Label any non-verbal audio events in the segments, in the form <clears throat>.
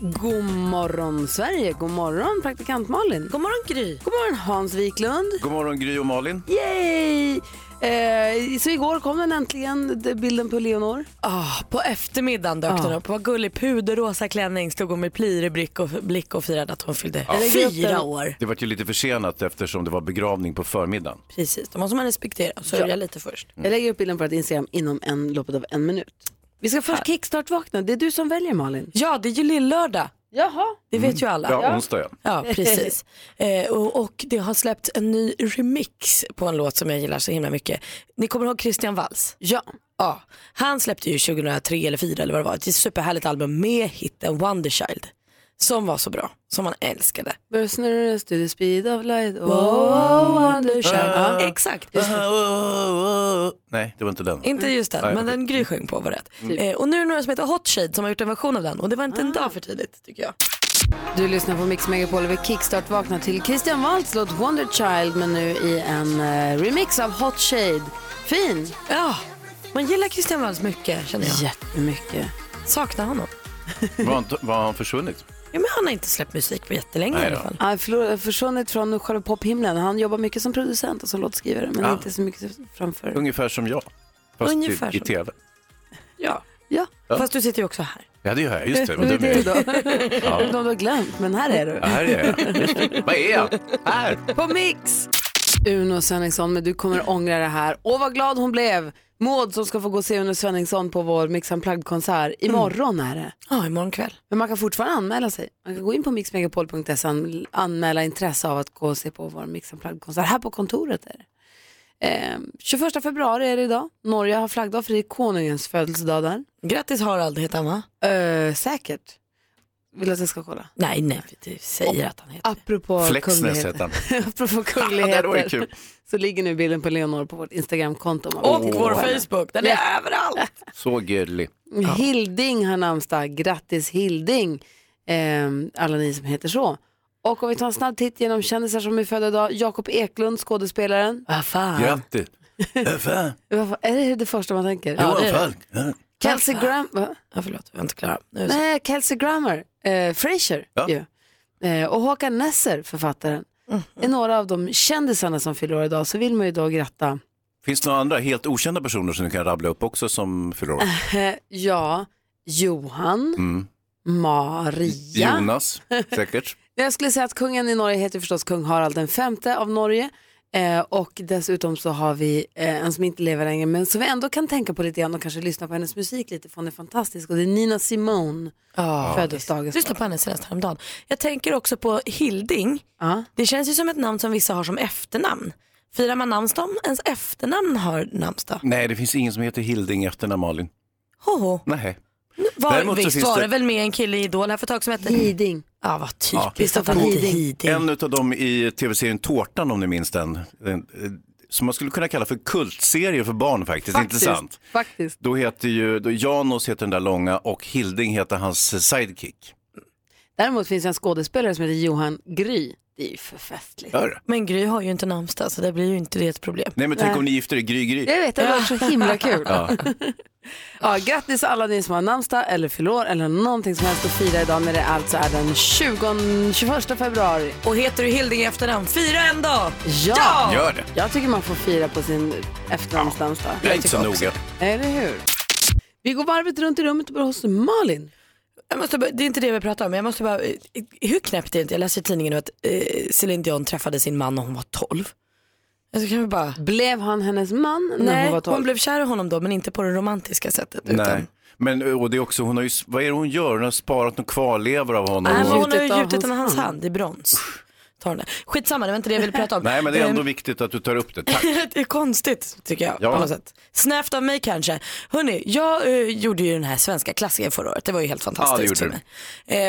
God morgon Sverige, god morgon praktikant Malin. God morgon Gry. God morgon Hans Wiklund. God morgon Gry och Malin. Yay! Eh, så igår kom den äntligen, bilden på Leonor. Ah, på eftermiddagen dök Ja. den upp. Vad gullig puderrosa klänning. Stod hon med plirig blick och, blick och firade att hon fyllde upp fyra år. Det var ju lite försenat eftersom det var begravning på förmiddagen. Precis, då måste man respektera och sörja lite först. Jag lägger upp bilden på ett Instagram inom en, loppet av en minut. Vi ska först kickstart-vakna. Det är du som väljer Malin. Ja, det är ju lill-lördag. Jaha. Det vet ju alla. Ja, onsdag ja. Ja, precis. <laughs> eh, och, och det har släppts en ny remix på en låt som jag gillar så himla mycket. Ni kommer ihåg Christian Walls? Ja. Ja, han släppte ju 2003 eller 2004 eller vad det var, ett superhärligt album med hitten Wonderchild. Som var så bra, som man älskade. Snurra to the speed of light. Oh, Wonderchild. Ja. Exakt. Nej, det var inte den. Inte just den, Nej, men den Gry sjöng på var rätt. Eh, och nu är det några som heter Hot Shade som har gjort en version av den och det var inte en dag för tidigt tycker jag. Du lyssnar på Mix Megapol och vi kickstart vaknar till Christian Waltz låt Wonder Child men nu i en eh, remix av Hot Shade. Fin! Ja, man gillar Christian Walls mycket känner jag. Jättemycket. Saknar honom. Var han, var han försvunnit? Ja, men han har inte släppt musik på jättelänge Nej i alla fall. Han har försvunnit från själva pophimlen. Han jobbar mycket som producent och som låtskrivare men Ja. inte så mycket framför. Ungefär som jag. Fast Ungefär i, i tv. Ja. Ja, Fast du sitter ju också här. Ja, det gör jag. Just det. det Vad är dum det jag är. då. Ja. <laughs> De du har glömt, men här är du. Ja, här är jag. Det. Vad är jag? Här. På Mix! Uno Svenningsson, men du kommer ångra det här. Åh vad glad hon blev! Maud som ska få gå och se Uno Svenningsson på vår Mix Unplugged-konsert. Imorgon är det. Ja, imorgon kväll. Men man kan fortfarande anmäla sig. Man kan gå in på mixmegapol.se och an- anmäla intresse av att gå och se på vår Mix Unplugged-konsert. Här på kontoret är det. Eh, 21 februari är det idag. Norge har flaggdag för det är konungens födelsedag där. Grattis Harald heter han va? Eh, säkert. Vill du att jag ska kolla? Nej, nej, vi säger att han heter Apropå Flexnäs kungligheter, heter han. apropå Ja, det var ju kungligheter kul. så ligger nu bilden på Leonor på vårt Instagramkonto. Och titta vår. Facebook, den är överallt. Så gullig. <laughs> Hilding har namnsdag. Grattis Hilding, eh, alla ni som heter så. Och om vi tar en snabb titt genom kändisar som är födda idag. Jakob Eklund, skådespelaren. Vad fan. Grattis. Fan. <laughs> Är det det första man tänker? Ja, det är det. Ja. Kelsey Gram... Va? Ja, förlåt, vi är inte det så. Nej, Kelsey Grammer. Eh, Frasier Ja. ju. Eh, och Håkan Nesser, författaren. är några av de kändisarna som fyller år idag. Så vill man ju då gratta. Finns det några andra helt okända personer som du kan rabbla upp också som fyller år? <laughs> Ja, Johan, Mm. Maria. Jonas, säkert. <laughs> Jag skulle säga att kungen i Norge heter förstås kung Harald den femte av Norge. Eh, och dessutom så har vi eh, en som inte lever längre men som vi ändå kan tänka på lite grann och kanske lyssna på hennes musik lite för hon är fantastisk och det är Nina Simone Ja. födelsedagen. Lyssna på henne senast häromdagen. Jag tänker också på Hilding. Ja. Det känns ju som ett namn som vissa har som efternamn. Firar man namnsdag om ens efternamn har namnsdag? Nej, det finns ingen som heter Hilding efter när Malin. Hoho. Nej. Var, Däremot visst var det- det väl med en kille i Idol här för ett tag som hette... Hiding. Ja, vad typiskt Ja. att han Hiding. Hiding. En av dem i tv-serien Tårtan om ni minns den. den eh, som man skulle kunna kalla för kultserie för barn faktiskt. Faktiskt. Intressant. Faktiskt. Då heter ju, då Janos heter den där långa och Hilding heter hans sidekick. Däremot finns en skådespelare som heter Johan Gry. Det är ju för festligt. Hör. du? Men Gry har ju inte namnsdag så det blir ju inte det ett problem. Nej men tänk Nej. om ni gifter er Gry Gry. Jag vet, det var så himla kul. <laughs> Ja. Ja, grattis alla ni som har namnsdag eller år eller någonting som helst att fira idag när det alltså är den 20, 21 februari. Och heter du Hilding i efternamn, fira en dag! Ja! Gör det. Jag tycker man får fira på sin efternamnsdagsdag. Jag är inte så noga. Eller hur? Vi går varvet runt i rummet och börjar hos Malin. Jag måste bara, det är inte det vi pratar om, men jag måste bara, hur knäppt är det inte? Jag läste i tidningen nu att eh, Céline Dion träffade sin man när hon var 12. Alltså kan vi bara... Blev han hennes man när Nej, hon var 12? blev kär i honom då men inte på det romantiska sättet. Utan... Nej. Men och det är också, hon har ju, vad är det hon gör? Hon har sparat några kvarlevor av honom. Nej, men hon har ju Gjutit av hans hand. i brons.Tar hon det. Skitsamma, det var inte det jag ville prata om. <laughs> Nej men det är ändå Ehm, viktigt att du tar upp det, tack. <laughs> det är konstigt tycker jag Ja. på något sätt. Snävt av mig kanske. Hörni, jag eh, gjorde ju den här svenska klassikern förra året. Det var ju helt fantastiskt Ja, för mig.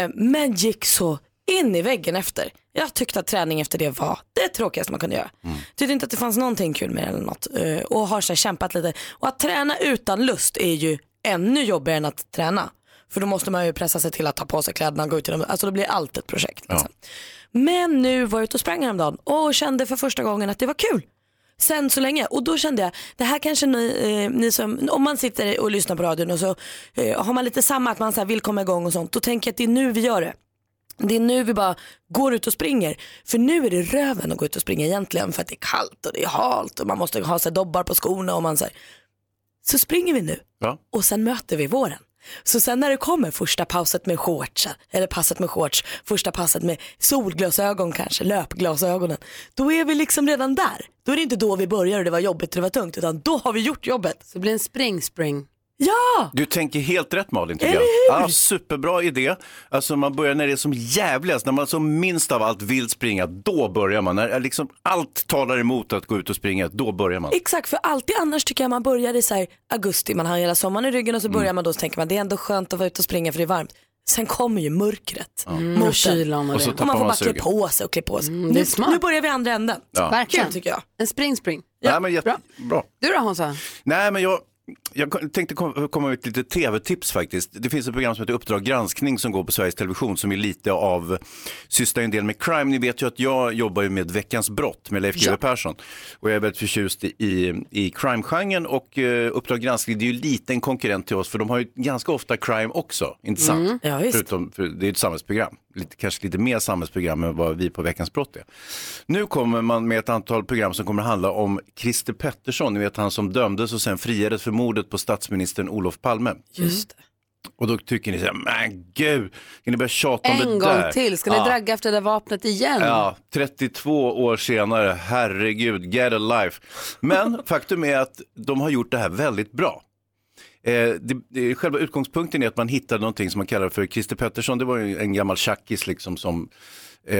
Eh, men gick så in i väggen efter. Jag tyckte att träning efter det var det tråkigaste man kunde göra. Tyckte inte att det fanns någonting kul med det eller något. Eh, Och har så kämpat lite. Och att träna utan lust är ju ännu jobbigare än att träna. För då måste man ju pressa sig till att ta på sig kläderna och gå ut i dem. Alltså då blir allt ett projekt. Liksom. Men nu var jag ute och sprang häromdagen och kände för första gången att det var kul. Sen så länge och då kände jag, det här kanske ni, eh, ni som, om man sitter och lyssnar på radion och så eh, har man lite samma att man så vill komma igång och sånt. Då tänker jag att det är nu vi gör det. Det är nu vi bara går ut och springer. För nu är det röven att gå ut och springa egentligen för att det är kallt och det är halt och man måste ha sig dobbar på skorna och man så här. Så springer vi nu Ja. och sen möter vi våren. Så sen när det kommer första passet med shorts, eller passet med shorts, första passet med solglasögon kanske, löpglasögonen. Då är vi liksom redan där. Då är det inte då vi börjar och det var jobbigt och det var tungt utan då har vi gjort jobbet. Så det blir en spring-spring. Ja! Du tänker helt rätt Malin tycker Eller jag. hur? Ja, superbra idé. Alltså man börjar när det är som jävligast, när man som minst av allt vill springa, då börjar man. När liksom allt talar emot att gå ut och springa, då börjar man. Exakt, för alltid annars tycker jag man börjar i så här augusti, man har hela sommaren i ryggen och så börjar man då så tänker man det är ändå skönt att vara ute och springa för det är varmt. Sen kommer ju mörkret. Mm, och kylan och Och så Och man får bara klä på sig och klä på sig. Mm, det är nu, smart. nu börjar vi andra änden. Ja. Verkligen. Kul tycker jag. En spring-spring. Nej, men jätte... bra. bra. Du då Hansa? Nej, men jag, jag tänkte kom- komma med ett litet tv-tips faktiskt. Det finns ett program som heter Uppdrag granskning som går på Sveriges Television som är lite av, sysslar en del med crime. Ni vet ju att jag jobbar ju med Veckans brott med Leif GW Persson. Och jag är väldigt förtjust i, i, crime-genren och eh, Uppdrag granskning det är ju lite en konkurrent till oss för de har ju ganska ofta crime också, inte sant? Ja, visst. Förutom, för det är ett samhällsprogram, lite, kanske lite mer samhällsprogram än vad vi på Veckans brott är. Nu kommer man med ett antal program som kommer handla om Christer Pettersson, ni vet han som dömdes och sen friades för mordet på statsministern Olof Palme. Just det. Och då tycker ni så här, men gud, kan ni börja tjata om En det gång där? till, ska ni Ja. dragga efter det där vapnet igen? Ja, 32 år senare, herregud, get a life. Men faktum är att de har gjort det här väldigt bra. Eh, det, det, själva utgångspunkten är att man hittade någonting som man kallar för Christer Pettersson, det var ju en gammal tjackis liksom som, eh,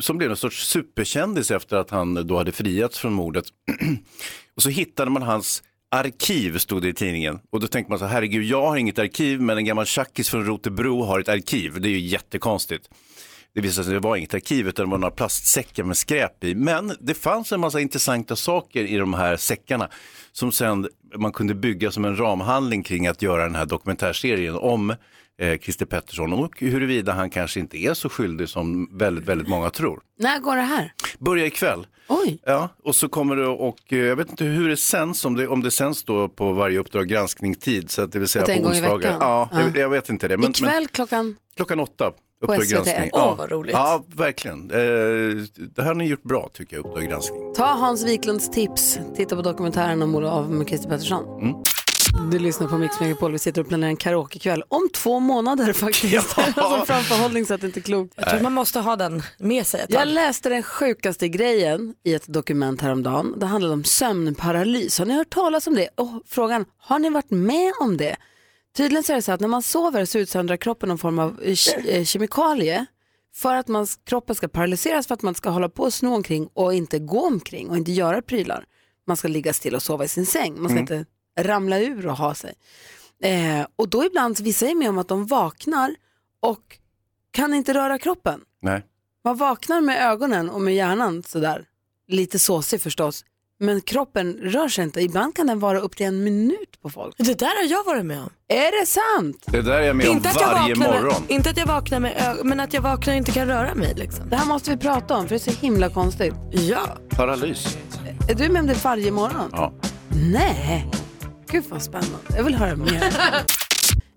som blev en sorts superkändis efter att han då hade friats från mordet. <clears throat> Och så hittade man hans arkiv, stod det i tidningen. Och då tänkte man så här, herregud, jag har inget arkiv, men en gammal tjackis från Rotebro har ett arkiv. Det är ju jättekonstigt. Det visade sig att det var inget arkiv utan det var några plastsäckar med skräp i. Men det fanns en massa intressanta saker i de här säckarna som sen man kunde bygga som en ramhandling kring att göra den här dokumentärserien om eh, Christer Pettersson och huruvida han kanske inte är så skyldig som väldigt, väldigt många tror. När går det här? Börjar ikväll. Oj. Ja, och så kommer det och eh, jag vet inte hur det sänds, om det, om det sänds då på varje Uppdrag granskning-tid, så att det vill säga Att på onsdagar. Ja, Ja. Jag, jag vet inte det. Men, Ikväll men klockan... klockan åtta. Uppdrag SVT. granskning. Åh, Ja. vad roligt. Ja, verkligen. Eh, det här har ni gjort bra tycker jag, Uppdrag granskning. Ta Hans Wiklunds tips. Titta på dokumentären om Olof med Christer Pettersson. Mm. Du lyssnar på Mix Megapol. Vi sitter och planerar en karaokekväll om två månader <laughs> faktiskt. Ja. alltså framförhållning så att det inte är klokt. Jag tror man måste ha den med sig ett Jag tag. läste den sjukaste grejen i ett dokument häromdagen. Det handlade om sömnparalys. Har ni hört talas om det? Och frågan, har ni varit med om det? Tydligen så är det så att när man sover så utsöndrar kroppen någon form av eh, ke- eh, kemikalie för att man, kroppen ska paralyseras för att man ska hålla på och sno omkring och inte gå omkring och inte göra prylar. Man ska ligga still och sova i sin säng. Man ska inte ramla ur och ha sig. Eh, och då ibland, vissa är med om att de vaknar och kan inte röra kroppen. Nej. Man vaknar med ögonen och med hjärnan sådär, lite såsig förstås, men kroppen rör sig inte. Ibland kan den vara upp till en minut på folk. Det där har jag varit med om. Är det sant? Det där är jag med om Inte att, jag varje vaknar morgon. med, inte att jag vaknar med ögon, men att jag vaknar och inte kan röra mig. Liksom. Det här måste vi prata om för det är så himla konstigt. Ja. Paralys. Är du med om det varje morgon? Ja. Nej. Gud vad spännande. Jag vill höra mer. <laughs>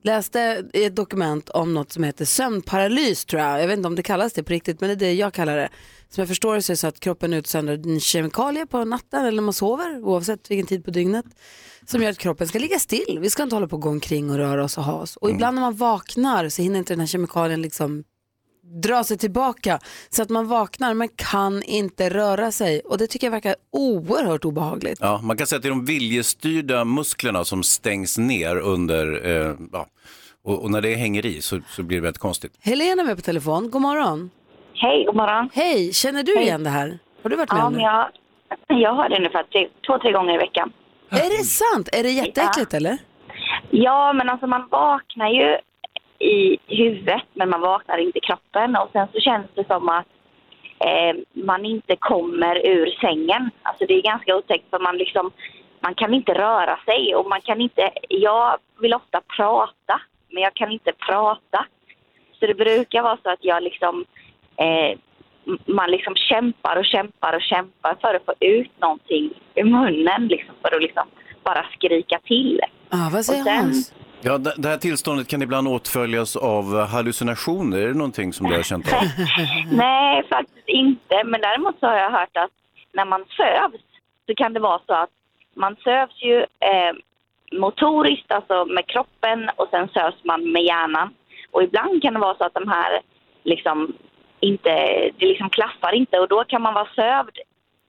Läste i ett dokument om något som heter sömnparalys tror jag. Jag vet inte om det kallas det på riktigt men det är det jag kallar det. Som jag förstår det så är det så att kroppen utsöndrar en kemikalie på natten eller när man sover oavsett vilken tid på dygnet. Som gör att kroppen ska ligga still. Vi ska inte hålla på och gå omkring och röra oss och ha oss. Och ibland när man vaknar så hinner inte den här kemikalien liksom dra sig tillbaka så att man vaknar men kan inte röra sig. Och det tycker jag verkar oerhört obehagligt. Ja, man kan säga att det är de viljestyrda musklerna som stängs ner under, eh, ja, och, och när det hänger i så, så blir det väldigt konstigt. Helena är med på telefon. God morgon. Hej, god morgon. Hej, känner du igen det här? Har du varit med Ja, om men det? jag, jag har det ungefär tre, två, tre gånger i veckan. Är det sant? Är det jätteäckligt eller? Ja, men alltså man vaknar ju i huvudet men man vaknar inte i kroppen och sen så känns det som att eh, man inte kommer ur sängen. Alltså det är ganska otäckt för man liksom, man kan inte röra sig och man kan inte, jag vill ofta prata men jag kan inte prata. Så det brukar vara så att jag liksom, eh, man liksom kämpar och kämpar och kämpar för att få ut någonting ur munnen liksom för att liksom bara skrika till. Ah, vad säger Och sen- Hans? Ja, det här tillståndet kan ibland åtföljas av hallucinationer. Är det någonting som du har känt av? <laughs> Nej, faktiskt inte. Men däremot så har jag hört att när man sövs så kan det vara så att man sövs ju eh, motoriskt, alltså med kroppen och sen sövs man med hjärnan. Och ibland kan det vara så att de här liksom inte, det liksom klaffar inte och då kan man vara sövd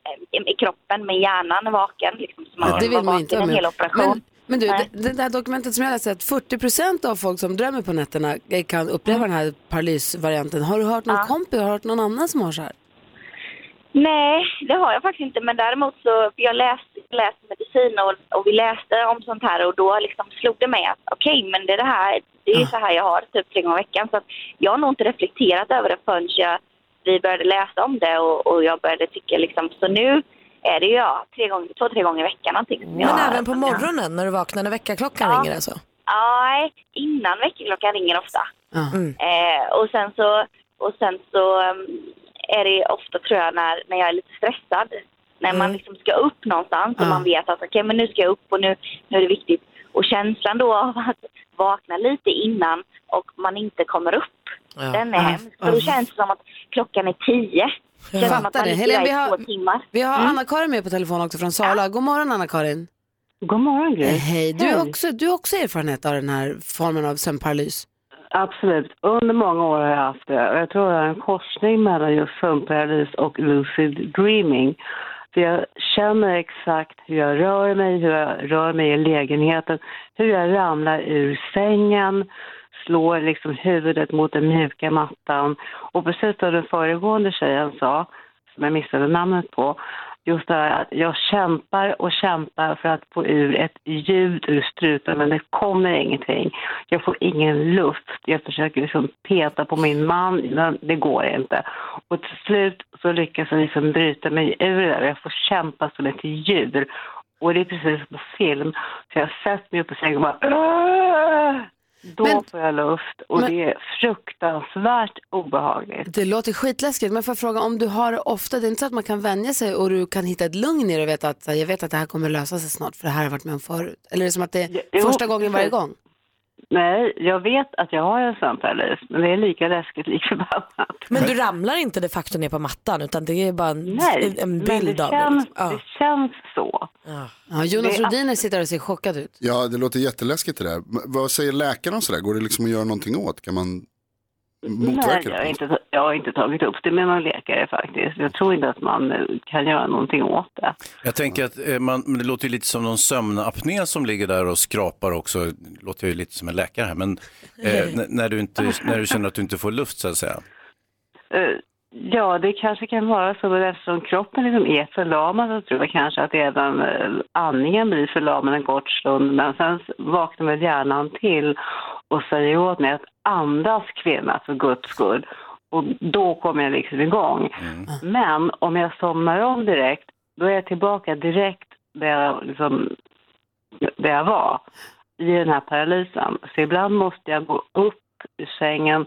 eh, i, kroppen med hjärnan vaken. Liksom, så man Ja, det vill man inte en hel operation. Men, men du, det, det där dokumentet som jag läste, att 40% av folk som drömmer på nätterna kan uppleva den här paralysvarianten. Har du hört någon Ja. kompis, har du hört någon annan som har så här? Nej, det har jag faktiskt inte. Men däremot så, jag läste, läste medicin och, och vi läste om sånt här och då liksom slog det mig att okej, men det är det här, det är så här jag har typ tre gånger i veckan. Så att jag har nog inte reflekterat över det förrän jag, vi började läsa om det och, och jag började tycka liksom, så nu är det ju ja, tre gånger, två, tre gånger i veckan någonting. Men jag- även på morgonen när du vaknar, när väckarklockan Ja. ringer alltså? Nej, innan väckarklockan ringer ofta. Ja. Eh, och sen så, och sen så um, är det ofta tror jag när, när jag är lite stressad. När man liksom ska upp någonstans och Ja. man vet att okej men nu ska jag upp och nu, nu är det viktigt. Och känslan då av att vakna lite innan och man inte kommer upp. Den är Ja. hemsk. För då Ja. känns det som att klockan är tio. Att Fattar det. ligger Helen, där vi har-. Vi har Anna-Karin med på telefon också från Sala. God morgon Anna-Karin. God morgon Gry. Eh, Hej, du har också, du har också erfarenhet av den här formen av sömnparalys. Absolut. Under många år har jag haft det. Jag tror jag har en korsning mellan just sömnparalys och lucid dreaming. För jag känner exakt hur jag rör mig, hur jag rör mig i lägenheten, hur jag ramlar ur sängen, slår liksom huvudet mot den mjuka mattan. Och precis som den föregående tjejen sa, som jag missade namnet på, just det här att jag kämpar och kämpar för att få ur ett ljud ur strupen men det kommer ingenting. Jag får ingen luft. Jag försöker liksom peta på min man, men det går inte. Och till slut så lyckas jag liksom bryta mig ur det där. Jag får kämpa som ett djur. Och det är precis som på film. Så jag sätter mig upp på sängen och bara "Åh!" Då Men- får jag luft och men- det är fruktansvärt obehagligt. Det låter skitläskigt, men får jag fråga om du har det ofta, det är inte så att man kan vänja sig och du kan hitta ett lugn i det och veta att jag vet att det här kommer lösa sig snart för det här har jag varit med om förut. Eller är det som att det är Jo, första gången varje gång? Nej, jag vet att jag har en sömnparalys, men det är lika läskigt lik förbannat. Men du ramlar inte de facto ner på mattan utan det är bara en, Nej, en bild det av känns, det. Ja. det känns så. Ja, Jonas Det är Rodiner sitter och ser chockad ut. Ja, det låter jätteläskigt det där. Vad säger läkarna och sådär? Går det liksom att göra någonting åt? Kan man Nej, jag har, det? inte, jag har inte tagit upp det med någon läkare faktiskt. Jag tror inte att man eh, kan göra någonting åt det. Jag tänker att eh, man, det låter ju lite som någon sömnapné som ligger där och skrapar också. Det låter ju lite som en läkare här, men eh, <laughs> när, du inte, när du känner att du inte får luft så att säga. Eh, Ja, det kanske kan vara så, men eftersom kroppen liksom är förlamad så tror jag kanske att även andningen blir förlamad en kort stund. Men sen vaknar väl hjärnan till och säger åt mig att andas kvinna för guds skull. Och då kommer jag liksom igång. Men om jag somnar om direkt, då är jag tillbaka direkt där jag, liksom, där jag var i den här paralysen. Så ibland måste jag gå upp ur sängen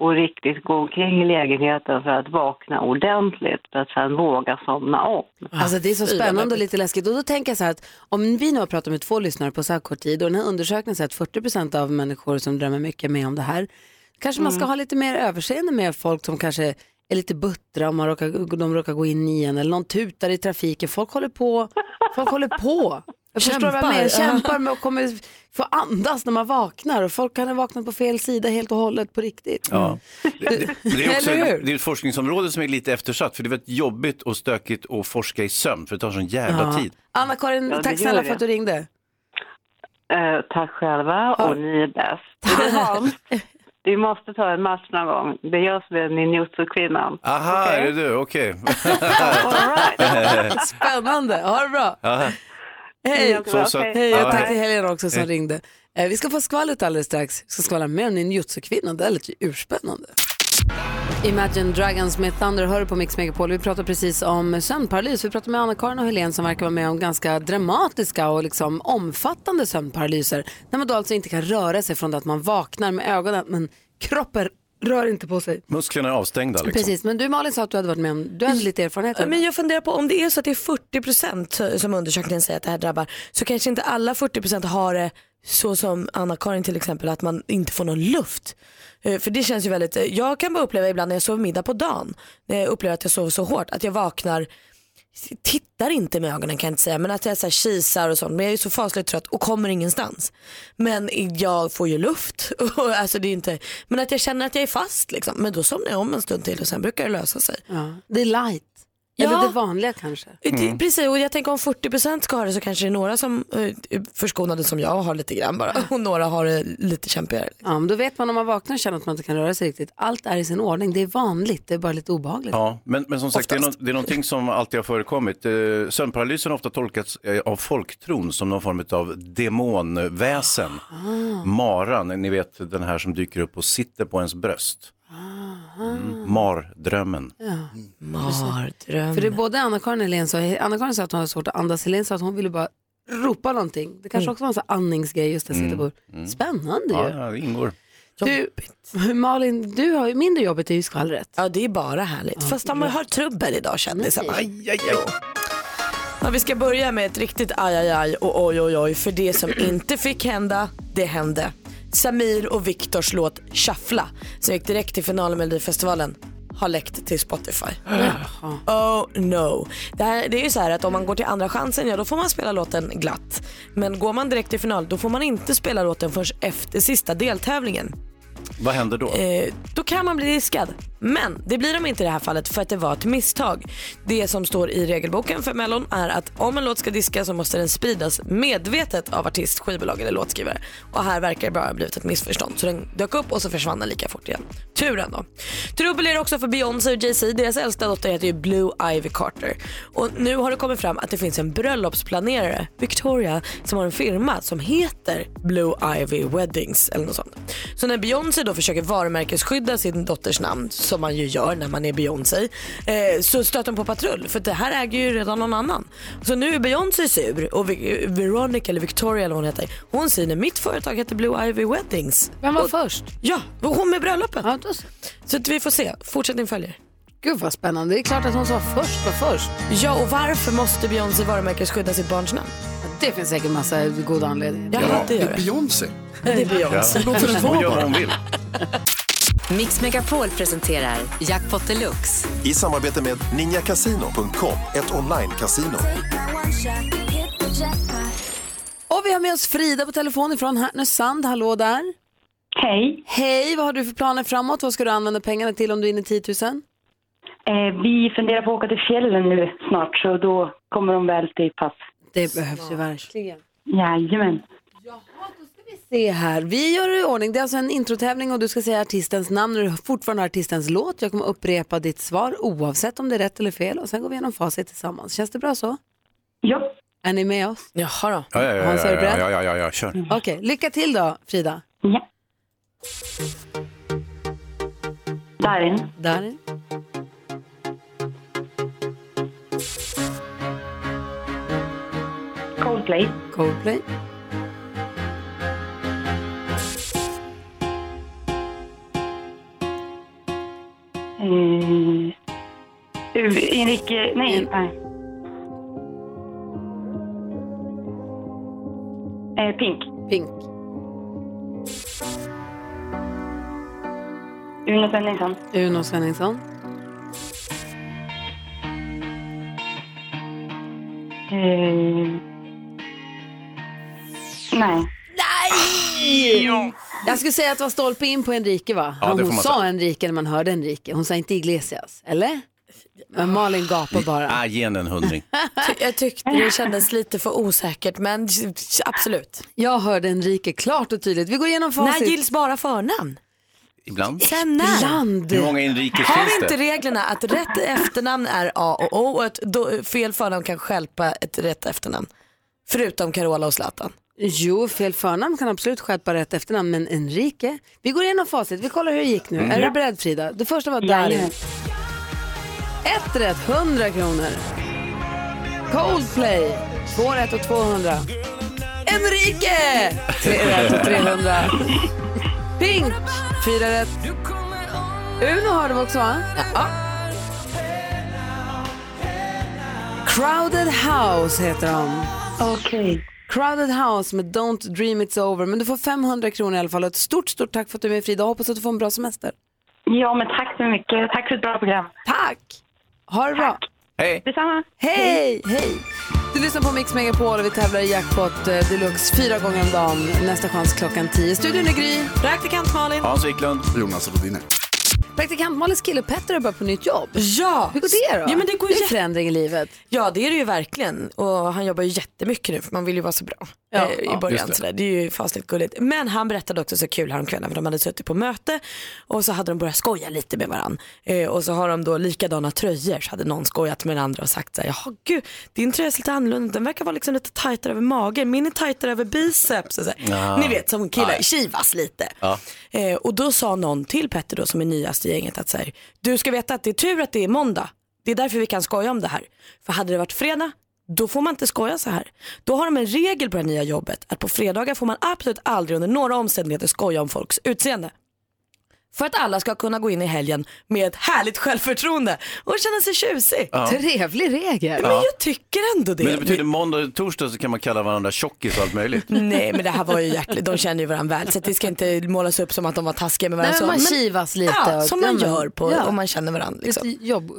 och riktigt gå omkring i lägenheten för att vakna ordentligt för att sen våga somna om. Alltså det är så spännande och lite läskigt. Och då tänker jag så här att om vi nu har pratat med två lyssnare på så här kort tid och den här undersökningen säger att 40% av människor som drömmer mycket med om det här. Kanske man ska ha lite mer överseende med folk som kanske är lite buttra om man råkar, de råkar gå in i en eller någon tutar i trafiken. Folk håller på. Folk håller på. Jag förstår vad jag Kämpar. menar. Kämpar med att kommer få andas när man vaknar och folk kan ha vaknat på fel sida helt och hållet på riktigt. Ja. Det, det, det, är också, <laughs> det är ett forskningsområde som är lite eftersatt, för det är väldigt jobbigt och stökigt att forska i sömn, för det tar sån jävla Ja. tid. Anna-Karin, Ja, tack snälla för att du ringde. Eh, tack själva och ni är bäst. Du, <laughs> vi måste ta en match någon gång. Det är jag som är ninjutsu-kvinnan. Aha, Okej? är det du? Okej. <laughs> Right. Spännande, ha det bra. Ja. Hej, Så, så, Okej. Hej och tack till Helena också som ringde. Eh, vi ska få skvallret alldeles strax. Vi ska skvallra mer om ninjutsu-kvinnan. Det är lite urspännande. Imagine Dragons med Thunder hör på Mix Megapol. Vi pratar precis om sömnparalys. Vi pratar med Anna-Karin och Helene som verkar vara med om ganska dramatiska och liksom omfattande sömnparalyser. När man då alltså inte kan röra sig från det att man vaknar med ögonen men kroppen rör inte på sig. Musklerna är avstängda liksom. Precis, men du Malin sa att du hade varit med om, du hade lite erfarenhet av det. Men jag funderar på om det är så att det är 40% som undersökningen säger att det här drabbar så kanske inte alla 40% har det så som Anna-Karin till exempel att man inte får någon luft. Eh, För det känns ju väldigt, eh, jag kan bara uppleva ibland när jag sover middag på dagen, när jag upplever att jag sover så hårt, att jag vaknar tittar inte med ögonen kan jag inte säga men att jag så här kisar och sånt men jag är så fasligt trött och kommer ingenstans. Men jag får ju luft <laughs> och alltså det är inte, men att jag känner att jag är fast liksom. Men då somnar jag om en stund till och sen brukar det lösa sig. Ja, det är light. Ja. Eller det vanliga kanske. Det, precis och jag tänker om 40% ska ha det så kanske det är några som eh, är förskonade som jag har lite grann bara och några har det lite kämpigare. Ja, men då vet man om man vaknar och känner att man inte kan röra sig riktigt. Allt är i sin ordning. Det är vanligt. Det är bara lite obehagligt. Ja, men, men som sagt, det är, nå- det är någonting som alltid har förekommit. Eh, sömnparalysen har ofta tolkats eh, av folktron som någon form av demonväsen. Maran, ni vet den här som dyker upp och sitter på ens bröst. Mm. Mardrömmen. Mardröm. För det är både Anna-Karin och Helene sa, Anna-Karin sa att hon hade svårt att andas, Helene sa att hon ville bara ropa någonting. Det kanske också var en sån andningsgrej just där jag sitter på. Spännande Ja, ju. ja, det ingår. Du, Malin, du har ju mindre jobbet är ju skvallret. Ja det är bara härligt. Fast de har trubbel idag kändisarna. Aj, aj, aj. Ja, vi ska börja med ett riktigt aj, aj, aj och oj, oj, oj. För det som <clears throat> inte fick hända, det hände. Samir och Viktors låt Shuffla, som gick direkt till finalen med Melodifestivalen, har läckt till Spotify. Oh no. Det, här, det är ju så här att om man går till andra chansen, ja då får man spela låten glatt. Men går man direkt till final, då får man inte spela låten förrän efter sista deltävlingen. Vad händer då? Eh, då kan man bli diskad. Men det blir de inte i det här fallet för att det var ett misstag. Det som står i regelboken för Mellon är att om en låt ska diskas så måste den spridas medvetet av artist, skivbolag eller låtskrivare. Och här verkar det bara ha blivit ett missförstånd. Så den dök upp och så försvann den lika fort igen. Turen då. Trubbel är det också för Beyoncé och Jay-Z. Deras äldsta dotter heter ju Blue Ivy Carter. Och nu har det kommit fram att det finns en bröllopsplanerare, Victoria, som har en firma som heter Blue Ivy Weddings eller något sånt. Så när Beyoncé då försöker varumärkesskydda sin dotters namn, som man ju gör när man är Beyoncé, eh, så stöter hon på patrull för det här äger ju redan någon annan. Så nu är Beyoncé sur och Veronica eller Victoria eller vad hon heter, hon säger mitt företag heter Blue Ivy Weddings. Vem var och, först? Ja, hon med bröllopen. Ja, då så. Vi får se, fortsättning följer. Gud vad spännande. Det är klart att hon sa först var först. Ja, och varför måste Beyoncé varumärkesskydda sitt barns namn? Det finns säkert massa goda anledningar. Ja, det Det är. Beyoncé. Det är Beyoncé. Hon gör vad hon vill. Mix Megapol presenterar Jackpot Deluxe. I samarbete med ninjakasino.com, ett online-casino. Och vi har med oss Frida på telefon ifrån Härnösand. Hallå där. Hej. Hej, vad har du för planer framåt? Vad ska du använda pengarna till om du är inne i 10 000? Eh, vi funderar på att åka till fjällen nu snart, så då kommer de väl till pass. Det behövs ju verkligen. Jajamän. Se här, vi gör det i ordning. Det är alltså en introtävling och du ska säga artistens namn när du fortfarande har artistens låt. Jag kommer upprepa ditt svar oavsett om det är rätt eller fel och sen går vi igenom facit tillsammans. Känns det bra så? Ja. Är ni med oss? Jaha då. Ja, ja, ja, Hans, är ja, du ja, beredd? ja, ja, ja, ja, kör. Okej, lycka till då Frida. Ja. Darin. Darin. Coldplay. Coldplay. Eh, Enrique, nej. nej. Eh, Pink. Pink. Uno Svenningsson. Uno Svenningsson. Eh, nej. Nej! Jag skulle säga att det var stolpe in på Enrique va? Ja, Hon sa säga. Enrique när man hörde Enrique. Hon sa inte Iglesias, eller? Men Malin gapar bara. Ah, ge en hundring. Jag tyckte det kändes lite för osäkert men absolut. Jag hörde Enrique klart och tydligt. Vi går igenom facit. När gills bara förnamn? Ibland. Sen när? Ibland. Hur många inrikes Har finns inte det? reglerna att rätt efternamn är A och O och ett fel förnamn kan stjälpa ett rätt efternamn? Förutom Carola och Zlatan. Jo, fel förnamn kan absolut skärpa rätt efternamn, men Enrique. Vi går igenom facit, vi kollar hur det gick nu. Mm. Är du beredd Frida? Det första var Darin. Ett rätt, 100 kronor. Coldplay, två rätt och 200. Enrique! Tre rätt och 300. Pink, fyra rätt. Uno hörde vi också va? Ja. Crowded House heter de. Okej. Crowded House med Don't Dream It's Over. Men du får 500 kronor i alla fall. Och ett stort, stort tack för att du är med Frida. Hoppas att du får en bra semester. Ja, men tack så mycket. Tack för ett bra program. Tack! Ha det bra. Hej! Detsamma. Hej, hej! Du lyssnar på Mix Megapol och vi tävlar i Jackpot eh, Deluxe fyra gånger om dagen. Nästa chans klockan 10. Studion är Gry. Praktikant Malin. Hans Wiklund. Jonas Rodiner. Praktikant Malins kille Petter är bara på nytt jobb. Ja. Hur går det då? Ja, men det går är jätte- förändring i livet. Ja det är det ju verkligen och han jobbar ju jättemycket nu för man vill ju vara så bra Ja. eh, i Ja, början. det. sådär. det är ju fasligt gulligt. Men han berättade också så kul häromkvällen för de hade suttit på möte och så hade de börjat skoja lite med varandra. Eh, och så har de då likadana tröjor så hade någon skojat med den andra och sagt så här, jaha gud din tröja ser lite annorlunda, den verkar vara liksom lite tajtare över magen, min är tajtare över biceps. Och så här. Ja. Ni vet som killar kivas lite. Ja. Eh, och då sa någon till Petter då som är nyast i gänget att så här, du ska veta att det är tur att det är måndag. Det är därför vi kan skoja om det här. För hade det varit fredag, då får man inte skoja så här. Då har de en regel på det nya jobbet att på fredagar får man absolut aldrig under några omständigheter skoja om folks utseende. För att alla ska kunna gå in i helgen med ett härligt självförtroende och känna sig tjusig. Ja. Trevlig regel. Men jag tycker ändå det. Men det betyder måndag och torsdag så kan man kalla varandra tjockis och allt möjligt. <laughs> Nej men det här var ju hjärtligt, de känner ju varandra väl så att det ska inte målas upp som att de var taskiga med varandra. Nej, men man kivas lite Ja, och- som man gör på, ja. om man känner varandra. Liksom. Jobb.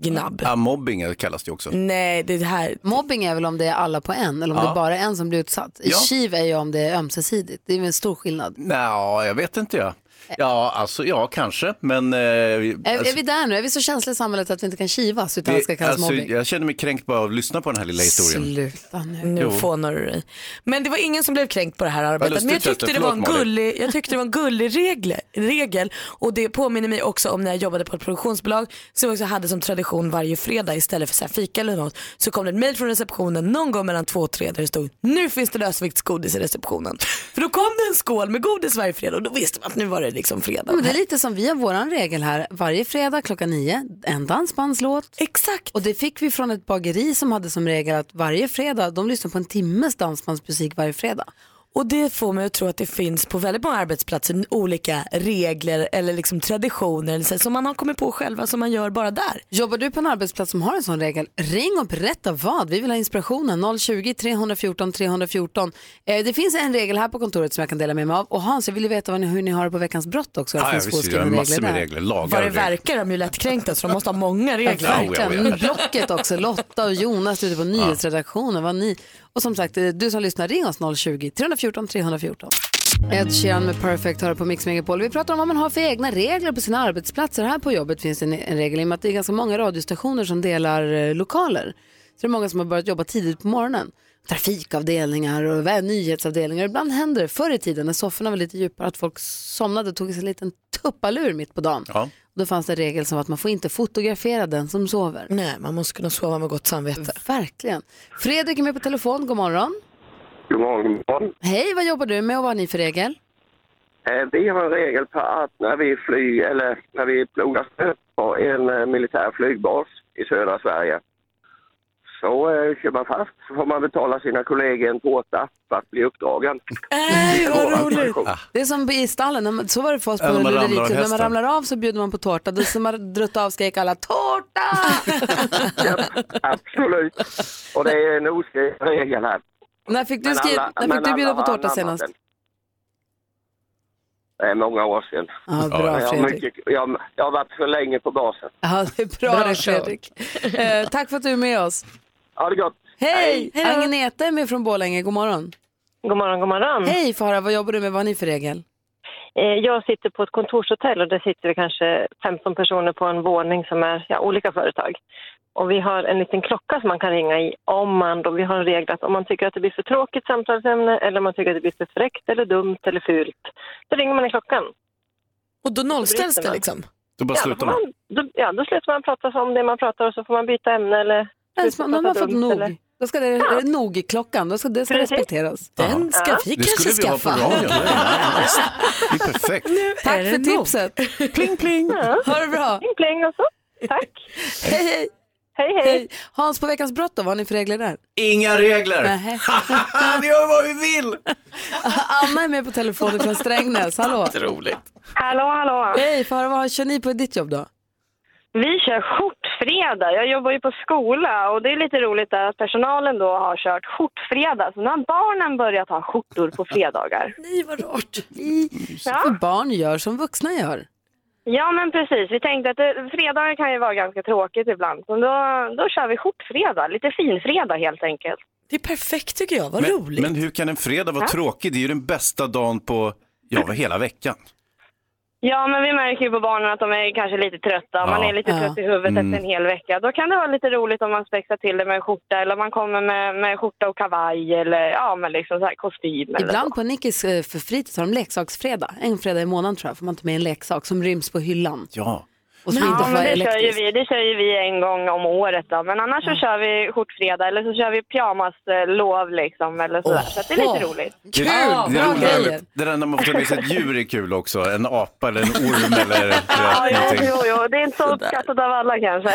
Gnabb. Ja, mobbing kallas det också. Nej, det här... Mobbing är väl om det är alla på en eller om Ja. det är bara en som blir utsatt. Ja. Kiv är ju om det är ömsesidigt. Det är väl en stor skillnad. Nå, jag vet inte jag. Ja, alltså ja, kanske, men... Eh, Är, alltså, är vi där nu? Är vi så känsliga i samhället att vi inte kan kivas utan det ska kallas alltså, mobbing? jag känner mig kränkt bara av att lyssna på den här lilla historien. Sluta nu. Nu fånar du dig. Men det var ingen som blev kränkt på det här arbetet. lustigt, Men jag tyckte, det var en gullig, jag tyckte det var en gullig regel, regel. Och det påminner mig också om när jag jobbade på ett produktionsbolag som också hade som tradition varje fredag istället för så här fika eller något så kom det ett mejl från receptionen någon gång mellan två och tre där det stod nu finns det lösviktsgodis i receptionen. För då kom det en skål med godis varje fredag och då visste man att nu var det liksom fredag. Men det är lite som vi har våran regel här. Varje fredag klockan nio, en dansbandslåt. Exakt. Och det fick vi från ett bageri som hade som regel att varje fredag, de lyssnar på en timmes dansbandsmusik varje fredag. Och det får mig att tro att det finns på väldigt många arbetsplatser olika regler eller liksom traditioner eller så, som man har kommit på själva som man gör bara där. Jobbar du på en arbetsplats som har en sån regel, ring och berätta vad. Vi vill ha inspirationen. 020-314 314. Eh, det finns en regel här på kontoret som jag kan dela med mig av. Och Hans, jag vill ju veta vad ni, hur ni har det på veckans brott också. Det Ja, finns visst, det är påskrivna massor med där. regler, lagar Vad det regler. verkar de ju lättkränkta så de måste ha många regler. Ja, ja, Verkligen. ja. Blocket också. Lotta och Jonas ute på nyhetsredaktionen. Vad ni... Och som sagt, eh, du som lyssnar, ring oss 020-314 314. Ed Sheeran med Perfect hör på Mix Megapol. Vi pratar om vad man har för egna regler på sina arbetsplatser. Här på jobbet finns en, en regel i och med att det är ganska många radiostationer som delar eh, lokaler. Så det är många som har börjat jobba tidigt på morgonen. Trafikavdelningar och nyhetsavdelningar. Ibland händer det förr i tiden när sofforna var lite djupare att folk somnade och tog sig en liten tuppalur mitt på dagen. Ja. Då fanns det en regel som att man får inte fotografera den som sover. Nej, man måste kunna sova med gott samvete. Verkligen. Fredrik är med på telefon, god morgon. God morgon, god morgon. Hej, vad jobbar du med och vad har ni för regel? Eh, Vi har en regel på att när vi flyger, eller när vi plogar snö på en eh, militär flygbas i södra Sverige så eh, kör man fast så får man betala sina kollegor en tårta för att bli uppdragen. Nej, vad roligt. Det är som i stallen, när man- så var det för oss på Ja, när man ramlar av Lulleriklubb. När man ramlar av så bjuder man på tårta. Då som man drutt av skrek alla tårta! <laughs> Absolut. Och det är en oskriven regel här. när fick du, skri... alla- när fick du bjuda på tårta senast? Det är många år sedan. Ja, bra jag, har mycket, jag, jag har varit för länge på basen. Ja, det är bra, Bra. Fredrik. Eh, tack för att du är med oss. Ha det gott! Hej! Hej. Agneta är med från Borlänge, god morgon. God morgon, god morgon. Hej Farah, vad jobbar du med? Vad har ni för regel? Eh, Jag sitter på ett kontorshotell och där sitter vi kanske 15 personer på en våning som är ja, olika företag. Och vi har en liten klocka som man kan ringa i om man då, vi har en regel att om man tycker att det blir för tråkigt samtalsämne eller om man tycker att det blir för fräckt eller dumt eller fult, då ringer man i klockan. Och då nollställs det liksom? Då bara Ja, då, slutar man. man, då, ja, då slutar man prata om det man pratar och så får man byta ämne eller Nej, sluta man, har fått nog. eller- Då ska det, är det nog klockan, då ska det ska respekteras. Den ska vi Det kanske skulle vi skaffa. radion. Det är- perfekt. Tack är för nog. tipset. Pling plling. Ha det bra. Pling pling och så. Tack. Hej hej. Hej hej. Hans, på veckans brott då, vad har ni för regler där? Inga regler. Vi <laughs> gör vad vi vill. <laughs> Anna är med på telefonen från Strängnäs, hallå. Roligt. Hallå, hallå. Hej, för vad kör ni på ditt jobb då? Vi kör skjortfredag. Jag jobbar ju på skola och det är lite roligt att personalen då har kört skjortfredag. Så nu har barnen börjat ha skjortor på fredagar. <laughs> Nej, vad rart. För barn gör som vuxna gör. Ja, men precis. Vi tänkte att det, fredagar kan ju vara ganska tråkigt ibland. Så då, då kör vi skjortfredag. Lite finfredag helt enkelt. Det är perfekt tycker jag, vad Men, roligt. men hur kan en fredag vara Ja. tråkig? Det är ju den bästa dagen på, ja, vad hela veckan. Ja, men vi märker ju på barnen att de är kanske lite trötta. Man Ja. är lite Ja. trött i huvudet Mm. efter en hel vecka. Då kan det vara lite roligt om man spexar till det med en skjorta eller man kommer med, med skjorta och kavaj eller ja, men liksom så här kostym. Eller Ibland så. på Nickis eh, för fritids har de leksaksfredag. En fredag i månaden tror jag, får man ta med en leksak som ryms på hyllan. Ja. Och Ja, men det kör, ju vi, det kör ju vi en gång om året då. Men annars så kör vi skjortfredag eller så kör vi pyjamaslov liksom eller sådär. Så det är lite roligt. Det, Kul! det, är roligt. det där när man får ta med sig ett djur är kul också. En apa eller en orm eller <laughs> Ja, vet, jo, jo, jo, det är inte så uppskattat av alla kanske.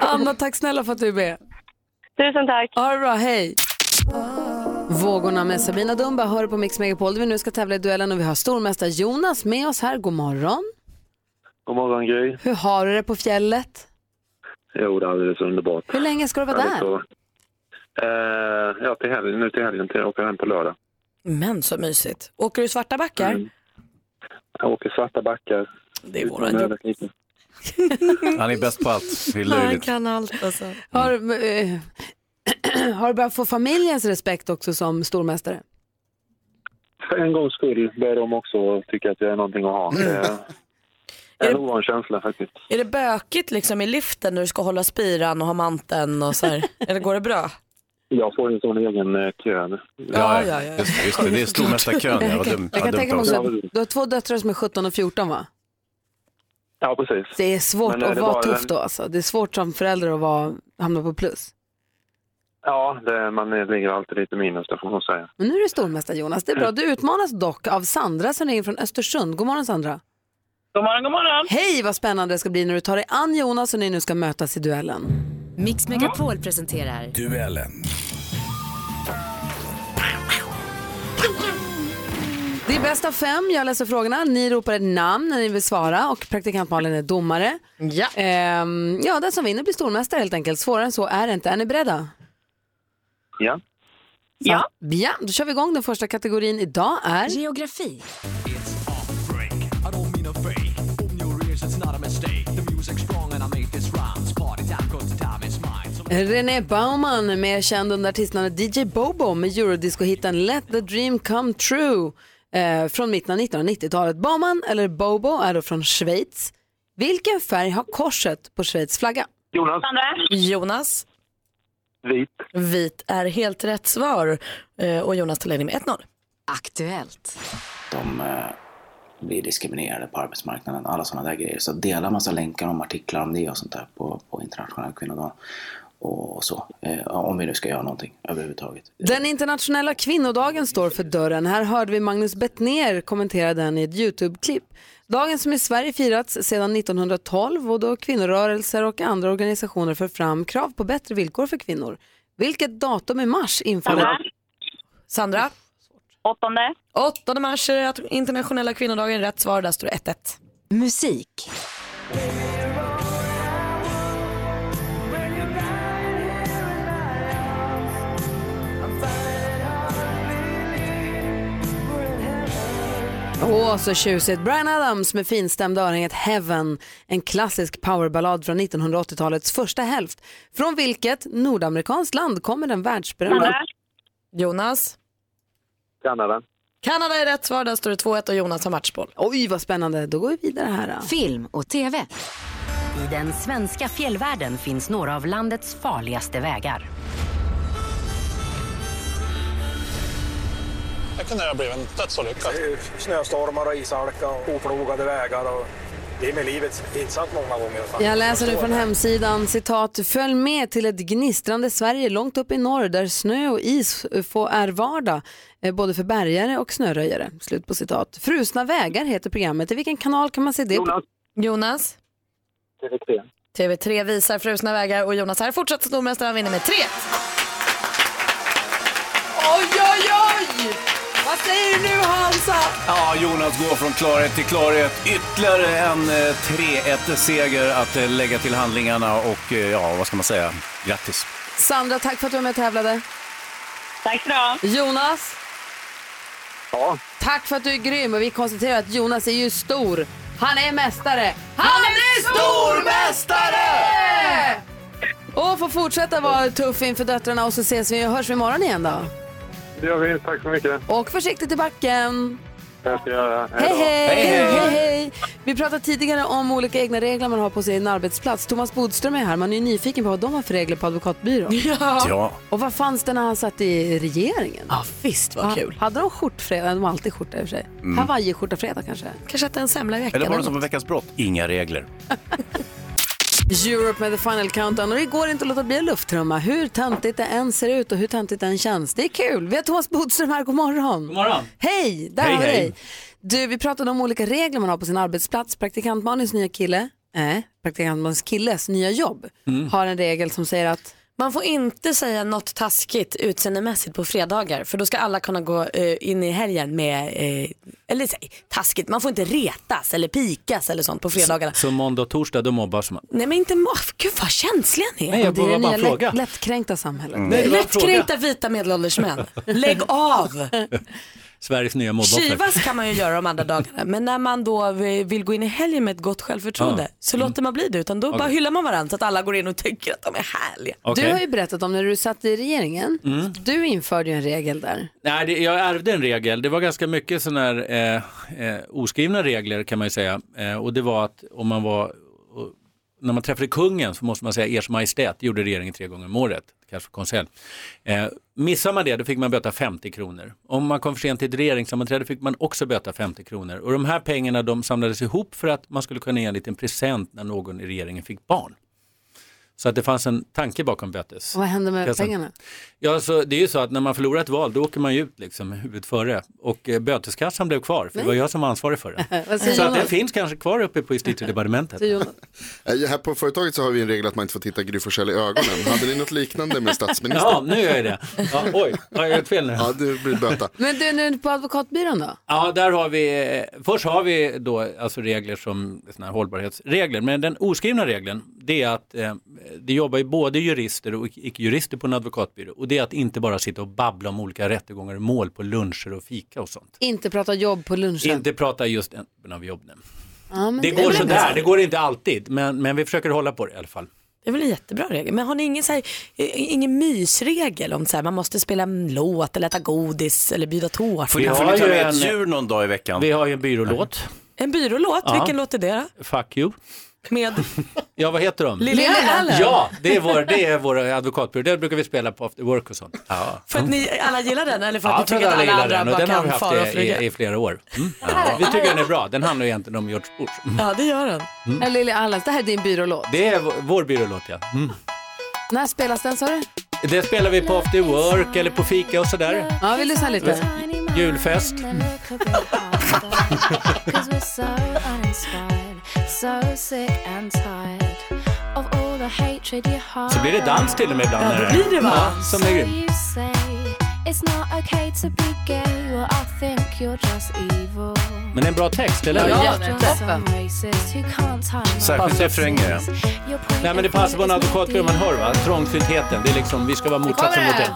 Anna, tack snälla för att du är med. Tusen tack. Ha det bra, hej. Vågorna med Sabina Dumba hör på Mix Megapol där vi nu ska tävla i duellen och vi har stormästare Jonas med oss här. God morgon. God morgon Gry. Hur har du det på fjället? Jo, det är alldeles underbart. Hur länge ska du vara där? är så. Eh, ja, till helgen, nu till helgen. Till, jag åker hem på lördag. Men så mysigt. Åker du svarta backar? Mm. Jag åker svarta backar. Det är våran jobb. <laughs> Han är bäst på allt. Det är Han kan allt alltså. Har, eh, <clears throat> har du börjat få familjens respekt också som stormästare? För en gångs skull börjar de också tycka att jag är någonting att ha. Det är en ovan känsla faktiskt. Är det bökigt liksom i liften när du ska hålla spiran och ha manteln och så här? <laughs> Eller går det bra? Jag får ju en sån egen eh, kö nu. Ja, ja, ja. Just, just det, det är stormästarkön. Jag kan tänka mig också, du har två döttrar som är 17 och 14 va? Ja, precis. Det är svårt Men är att det vara tuff den- då alltså. Det är svårt som förälder att vara, hamna på plus. Ja, det, man är- ligger alltid lite minus, det får man säga. Men nu är du stormästare Jonas, det är bra. Du utmanas dock av Sandra som ringer från Östersund. God morgon Sandra. God morgon, god morgon. Hej vad spännande det ska bli när du tar dig an Jonas och ni nu ska mötas i duellen. Mix Megapol presenterar Duellen. Det är bäst av fem, jag läser frågorna. Ni ropar ett namn när ni vill svara och praktikant Malin är domare. Ja. Ehm, ja, den som vinner blir stormästare helt enkelt. Svårare än så är det inte. Är ni beredda? Ja. Ja. Ja, då kör vi igång. Den första kategorin idag är... geografi. René Bauman, mer känd under artistnamnet DJ Bobo med eurodisco-hitten Let the dream come true eh, från mitten av 1990-talet. Bauman, eller Bobo, är då från Schweiz. Vilken färg har korset på Schweiz flagga? Jonas. Jonas. Vit. Vit är helt rätt svar. Eh, Och Jonas tar ledning med 1-0. Aktuellt. de eh, blir diskriminerade på arbetsmarknaden. Alla sådana där grejer. Så dela massa länkar om artiklar om det och sånt där på, på internationella kvinnodagen. Och så. Eh, om vi nu ska göra någonting överhuvudtaget. Den internationella kvinnodagen står för dörren. Här hörde vi Magnus Bettner kommentera den i ett YouTube-klipp. Dagen som i Sverige firats sedan 1912 och då kvinnorörelser och andra organisationer för fram krav på bättre villkor för kvinnor. Vilket datum i mars infaller? Sandra? Åttonde. 8 mars är internationella kvinnodagen. Rätt svar, där står det 1-1. Musik. Åh, så tjusigt. Brian Adams med finstämda örhänget Heaven, en klassisk powerballad från 1980-talets första hälft. Från vilket nordamerikanskt land kommer den världsberömda? Jonas? Kanada. Kanada är rätt svar, där står det 2-1 och Jonas har matchboll. Oj, vad spännande. Då går vi vidare här. Då. Film och TV. I den svenska fjällvärlden finns några av landets farligaste vägar. Det kunde ha blivit en dödsolycka. Snöstormar och ishalka och oplogade vägar. Och det är med livet. Sant många gånger. Jag läser nu från hemsidan, citat, följ med till ett gnistrande Sverige långt upp i norr där snö och is får är vardag, eh, både för bärgare och snöröjare. Slut på citat. Frusna vägar heter programmet. I vilken kanal kan man se det? Jonas. Jonas. TV3. TV3 visar frusna vägar och Jonas här fortsätter stormästare vinner med 3 Oj, oj, oj! Vad säger du nu Hansa? Ja, Jonas går från klarhet till klarhet. Ytterligare en eh, 3-1-seger att eh, lägga till handlingarna och eh, ja, vad ska man säga? Grattis. Sandra, tack för att du var med och tävlade. Tack så du Jonas. Ja. Tack för att du är grym och vi konstaterar att Jonas är ju stor. Han är mästare. Han, är stormästare! Och får fortsätta vara tuff inför döttrarna och så ses vi och hörs vi imorgon igen då. Det gör vi. Tack så mycket. Och försiktigt i backen. Det ska jag göra. Hej hej. hej, hej. Vi pratade tidigare om olika egna regler man har på sin arbetsplats. Thomas Bodström är här. Man är ju nyfiken på vad de har för regler på advokatbyrån. <laughs> Ja. Ja. Och vad fanns det när han satt i regeringen? Ja, visst vad kul. Hade de skjortfredag? De har alltid skjorta i och för sig. Mm. Hawaii-skjorta-fredag kanske? Kanske att en semla i veckan. Eller var det som på. Veckans brott? Inga regler. <laughs> Europe med The Final Countdown och det går inte att låta bli en lufttrumma. Hur töntigt det än ser ut och hur töntigt det än känns. Det är kul. Vi har Thomas Bodström här. God morgon. God morgon. Hej, där Hej, har vi dig. Du, vi pratade om olika regler man har på sin arbetsplats. Praktikant Malins nya kille, nej, praktikant Malins killes nya jobb Mm. har en regel som säger att Man får inte säga något taskigt utseendemässigt på fredagar för då ska alla kunna gå eh, in i helgen med, eh, eller säg taskigt, man får inte retas eller pikas eller sånt på fredagarna. Så måndag och torsdag, då mobbas man. Nej men inte moff, gud vad känsliga ni är. Nej, jag det är bara det nya bara fråga. lätt, lättkränkta samhället. Nej, en fråga. Lättkränkta vita medelålders män. Lägg av! <laughs> Sveriges nya mobboffer. Kivas kan man ju göra de andra dagarna men när man då vill gå in i helgen med ett gott självförtroende Ja. så låter man bli det utan då bara Okej. hyllar man varandra så att alla går in och tycker att de är härliga. Okej. Du har ju berättat om när du satt i regeringen. Mm. Du införde ju en regel där. Nej, det, jag ärvde en regel. Det var ganska mycket sådana här eh, eh, oskrivna regler kan man ju säga. Eh, och det var att om man var, när man träffade kungen så måste man säga ers majestät, gjorde regeringen tre gånger om året, kanske för konselj. Eh, missar man det då fick man böta 50 kronor. Om man kom för sent till ett regeringssammanträde fick man också böta 50 kronor. Och de här pengarna de samlades ihop för att man skulle kunna ge en liten present när någon i regeringen fick barn. Så att det fanns en tanke bakom bötes. Och vad hände med kassan. pengarna? Ja, så det är ju så att när man förlorar ett val då åker man ju ut liksom huvudet före och eh, böteskassan blev kvar för det var jag som var ansvarig för den. <laughs> Så att den finns kanske kvar uppe på justitiedepartementet. <laughs> Eh, Här på företaget så har vi en regel att man inte får titta Gry i ögonen. Hade ni något liknande med statsministern? Ja, nu gör jag det. Ja, oj, har jag gjort fel nu? Ja, det blir böta. <laughs> Men du, nu på advokatbyrån då? Ja, där har vi, eh, först har vi då alltså regler som såna här hållbarhetsregler, men den oskrivna regeln det är att eh, det jobbar ju både jurister och icke-jurister på en advokatbyrå och det är att inte bara sitta och babbla om olika rättegångar och mål på luncher och fika och sånt. Inte prata jobb på lunchen? Inte prata just den typen av jobb. nej. Ja, men Det är går sådär, det går inte alltid, men, men vi försöker hålla på det i alla fall. Det är väl en jättebra regel. Men har ni ingen, så här, eh, ingen mysregel om så här, man måste spela en låt eller äta godis eller bjuda tårta? Får ni, ta med ett djur någon dag i veckan? Vi har ju en byrålåt, En byrålåt, Ja. vilken låt är det? Fuck you. Med <laughs> Ja, vad heter de? Lily Allen? Ja, det är vår, det är vår advokatbyrå. Det brukar vi spela på after work och sånt. Ja. För att ni alla gillar den eller för att Ja, ni tycker att alla gillar andra den och bara den har vi kan haft fara i, flyga? i, i flera år. Mm. Vi tycker den är bra. Den handlar egentligen om George Bush. Mm. Ja, det gör den. Mm. Lily Allens, det här är din byrålåt. Det är vår, vår byrålåt, ja. Mm. När spelas den sa du? Det spelar vi på after work eller på fika och sådär. Ja, vi lyssnar lite. Julfest. <laughs> <laughs> Så blir det dans till och med ibland. Ja, det blir det, va? Ja, som är grym. you say it's not okay to be gay. Well, I think you're just evil. Men det är en bra text, eller hur? just some racist who can't time Särskilt refrängen, ja. Nej men det passar på en advokatbyrå, man hör va? Trångsyntheten, det är liksom, vi ska vara motsatsen mot det.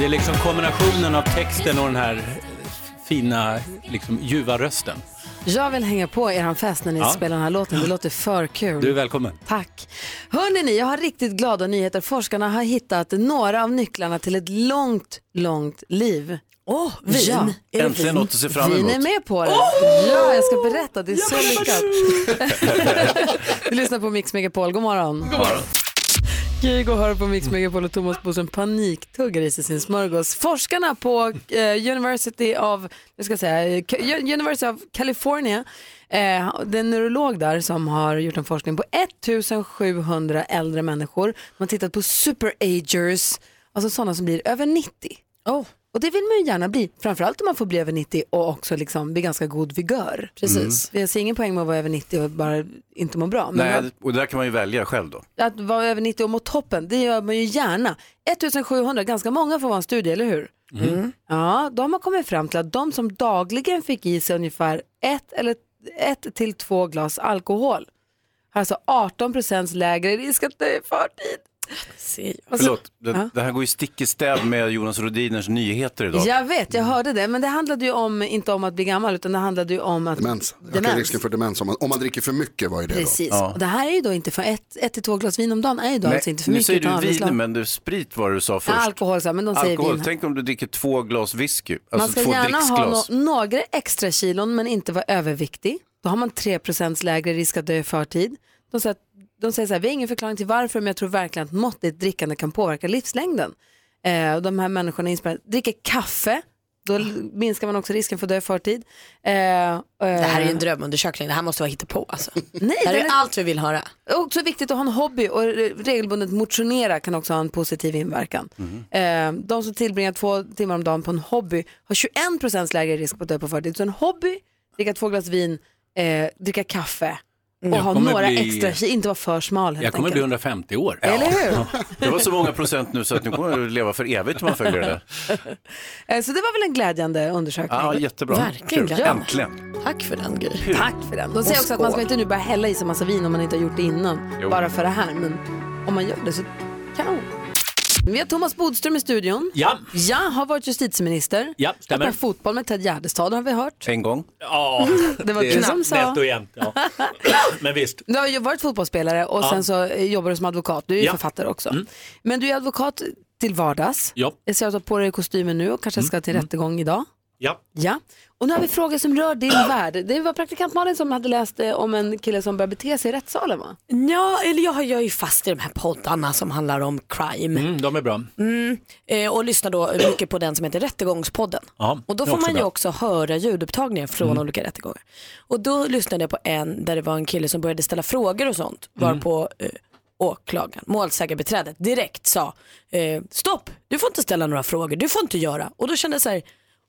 Det är liksom kombinationen av texten och den här fina, liksom ljuva rösten. Jag vill hänga på er fest när ni Ja. spelar den här låten. Det låter för kul. Du är välkommen. Tack. Hörrni, ni, jag har riktigt glada nyheter. Forskarna har hittat några av nycklarna till ett långt, långt liv. Åh, vin. Ja. Äntligen vin? något att se fram Vin emot. är med på det. Åh! Ja, jag ska berätta. Det är så Ja, men- lyckat. <laughs> du lyssnar på Mix Megapol. God morgon. God morgon. Kygo hör på Mix Megapol och Thomas Bodström paniktuggar i sig sin smörgås. Forskarna på eh, University of, jag ska säga, eh, University of California, eh, det är en neurolog där som har gjort en forskning på 1700 äldre människor. Man har tittat på superagers, alltså sådana som blir över 90. Oh. Och det vill man ju gärna bli, framförallt om man får bli över 90 och också liksom bli ganska god vigör. Precis. Vi ser ingen poäng med att vara över 90 och bara inte må bra. Men Nej, och det där kan man ju välja själv då. att vara över 90 och må toppen, det gör man ju gärna. 1700, ganska många får vara en studie, eller hur? Mm. Ja, de har kommit fram till att de som dagligen fick i sig ungefär ett eller ett till två glas alkohol har alltså 18 procents lägre risk att dö i förtid. Alltså, Förlåt, det, det här går ju stick i stäv med Jonas Rodiners nyheter idag. Jag vet, jag hörde det, men det handlade ju om, inte om att bli gammal, utan det handlade ju om att... Demens. Demens. risken för demens om man, om man dricker för mycket. Vad är det Precis, då? och det här är ju då inte för ett, ett till två glas vin om dagen är ju då Nej, alltså inte för nu mycket. säger utan du vin, men det, sprit var det du sa Ja, först. alkohol, så men de säger Alkohol, vin. tänk om du dricker två glas whisky, Man alltså ska två gärna ha no några extra kilon men inte vara överviktig. Då har man 3 lägre risk att dö i förtid. De säger, de säger så här, vi har ingen förklaring till varför men jag tror verkligen att måttligt drickande kan påverka livslängden. Eh, och de här människorna inspirerar, dricker kaffe, då minskar man också risken för att dö i förtid. Eh, Det här är ju en drömundersökning, det här måste vara hittepå alltså. <laughs> Nej, det här den är allt vi vill höra. Också viktigt att ha en hobby och re- regelbundet motionera kan också ha en positiv inverkan. Eh, de som tillbringar två timmar om dagen på en hobby har 21% lägre risk på att dö på förtid. Så en hobby, dricka två glas vin, eh, dricka kaffe och Jag ha några bli- extra, ki- inte vara för smal Jag kommer enkelt. bli 150 år. Eller hur? Det var så många procent nu så att nu kommer du leva för evigt om man följer det där. <laughs> Eh, så det var väl en glädjande undersökning. Ja, jättebra. Verkligen. Kul. Ja. Äntligen. Tack för den Gry. Tack för den. De säger också att man ska inte nu börja hälla i sig massa vin om man inte har gjort det innan. Jo. Bara för det här. Men om man gör det så. Vi har Thomas Bodström i studion. Ja. Ja, har varit justitieminister. Ja, stämmer. Spelar fotboll med Ted Gärdestad har vi hört. En gång. Ja, <laughs> Det var du som sa. Nätt och jämnt. Ja. <laughs> Men visst. Du har ju varit fotbollsspelare och Ja. sen så jobbar du som advokat. Du är ju Ja. författare också. Mm. Men du är advokat till vardags. Ja. Jag ser att du har på dig kostymen nu och kanske ska till rättegång idag. Ja. Ja, och nu har vi frågor som rör din <clears throat> värld. Det var praktikant Malin som hade läst eh, om en kille som började bete sig i rättssalen va? Ja, eller jag, jag är ju fast i de här poddarna som handlar om crime. Mm, de är bra. Mm, eh, och lyssnar då mycket på den som heter Rättegångspodden. Ja, Och då får man ju bra. också höra ljudupptagningar från Mm. olika rättegångar. Och då lyssnade jag på en där det var en kille som började ställa frågor och sånt. Mm. Varpå eh, åklagaren, målsägarbiträdet direkt sa eh, stopp, du får inte ställa några frågor, du får inte göra. Och då kände jag så här,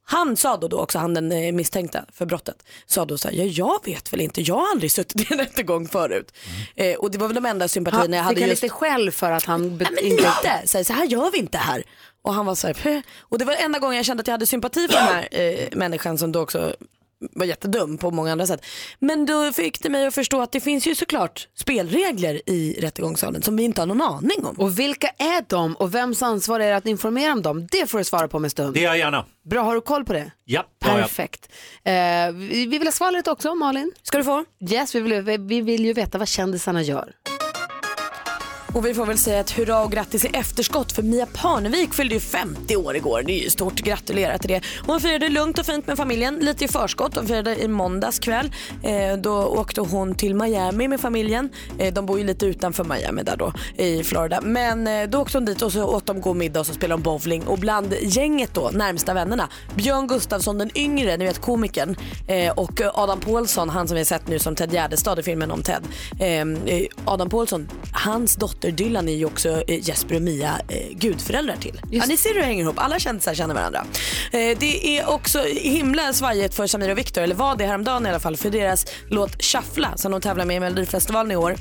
han sa då, då också, han den eh, misstänkta för brottet, sa då så här, ja jag vet väl inte, jag har aldrig suttit i en <laughs> rättegång förut. Eh, och det var väl de enda sympatierna jag Han hade fick han just lite skäll för att han Nej, men inte... lite, så, här, så här gör vi inte här. Och han var så här, "Pö." och det var enda gången jag kände att jag hade sympati för den här eh, människan som då också var jättedum på många andra sätt. Men då fick det mig att förstå att det finns ju såklart spelregler i rättegångssalen som vi inte har någon aning om. Och vilka är de och vems ansvar är det att informera om dem? Det får du svara på om en stund. Det gör jag gärna. Bra, har du koll på det? Ja. Perfekt. Eh, vi, vi vill ha skvallret också, Malin. Ska du få? Yes, vi vill, vi vill ju veta vad kändisarna gör. Och vi får väl säga ett hurra och grattis i efterskott för Mia Parnevik fyllde ju 50 år igår. Det är ju stort, gratulerar till det. Hon firade lugnt och fint med familjen, lite i förskott. Hon firade i måndags kväll. Eh, då åkte hon till Miami med familjen. Eh, de bor ju lite utanför Miami där då i Florida. Men eh, då åkte hon dit och så åt de god middag och så spelade de bowling. Och bland gänget då, närmsta vännerna, Björn Gustafsson den yngre, ni vet komikern eh, och Adam Pålsson, han som vi har sett nu som Ted Gärdestad i filmen om Ted. Eh, eh Adam Pålsson, hans dotter Dylan är ju också eh, Jesper och Mia eh, gudföräldrar till. Ja, ni ser hur det hänger ihop, alla kändisar känner varandra. Eh, det är också himla svajigt för Samir och Viktor, eller var det häromdagen i alla fall, för deras låt Shuffla som de tävlar med i Melodifestivalen i år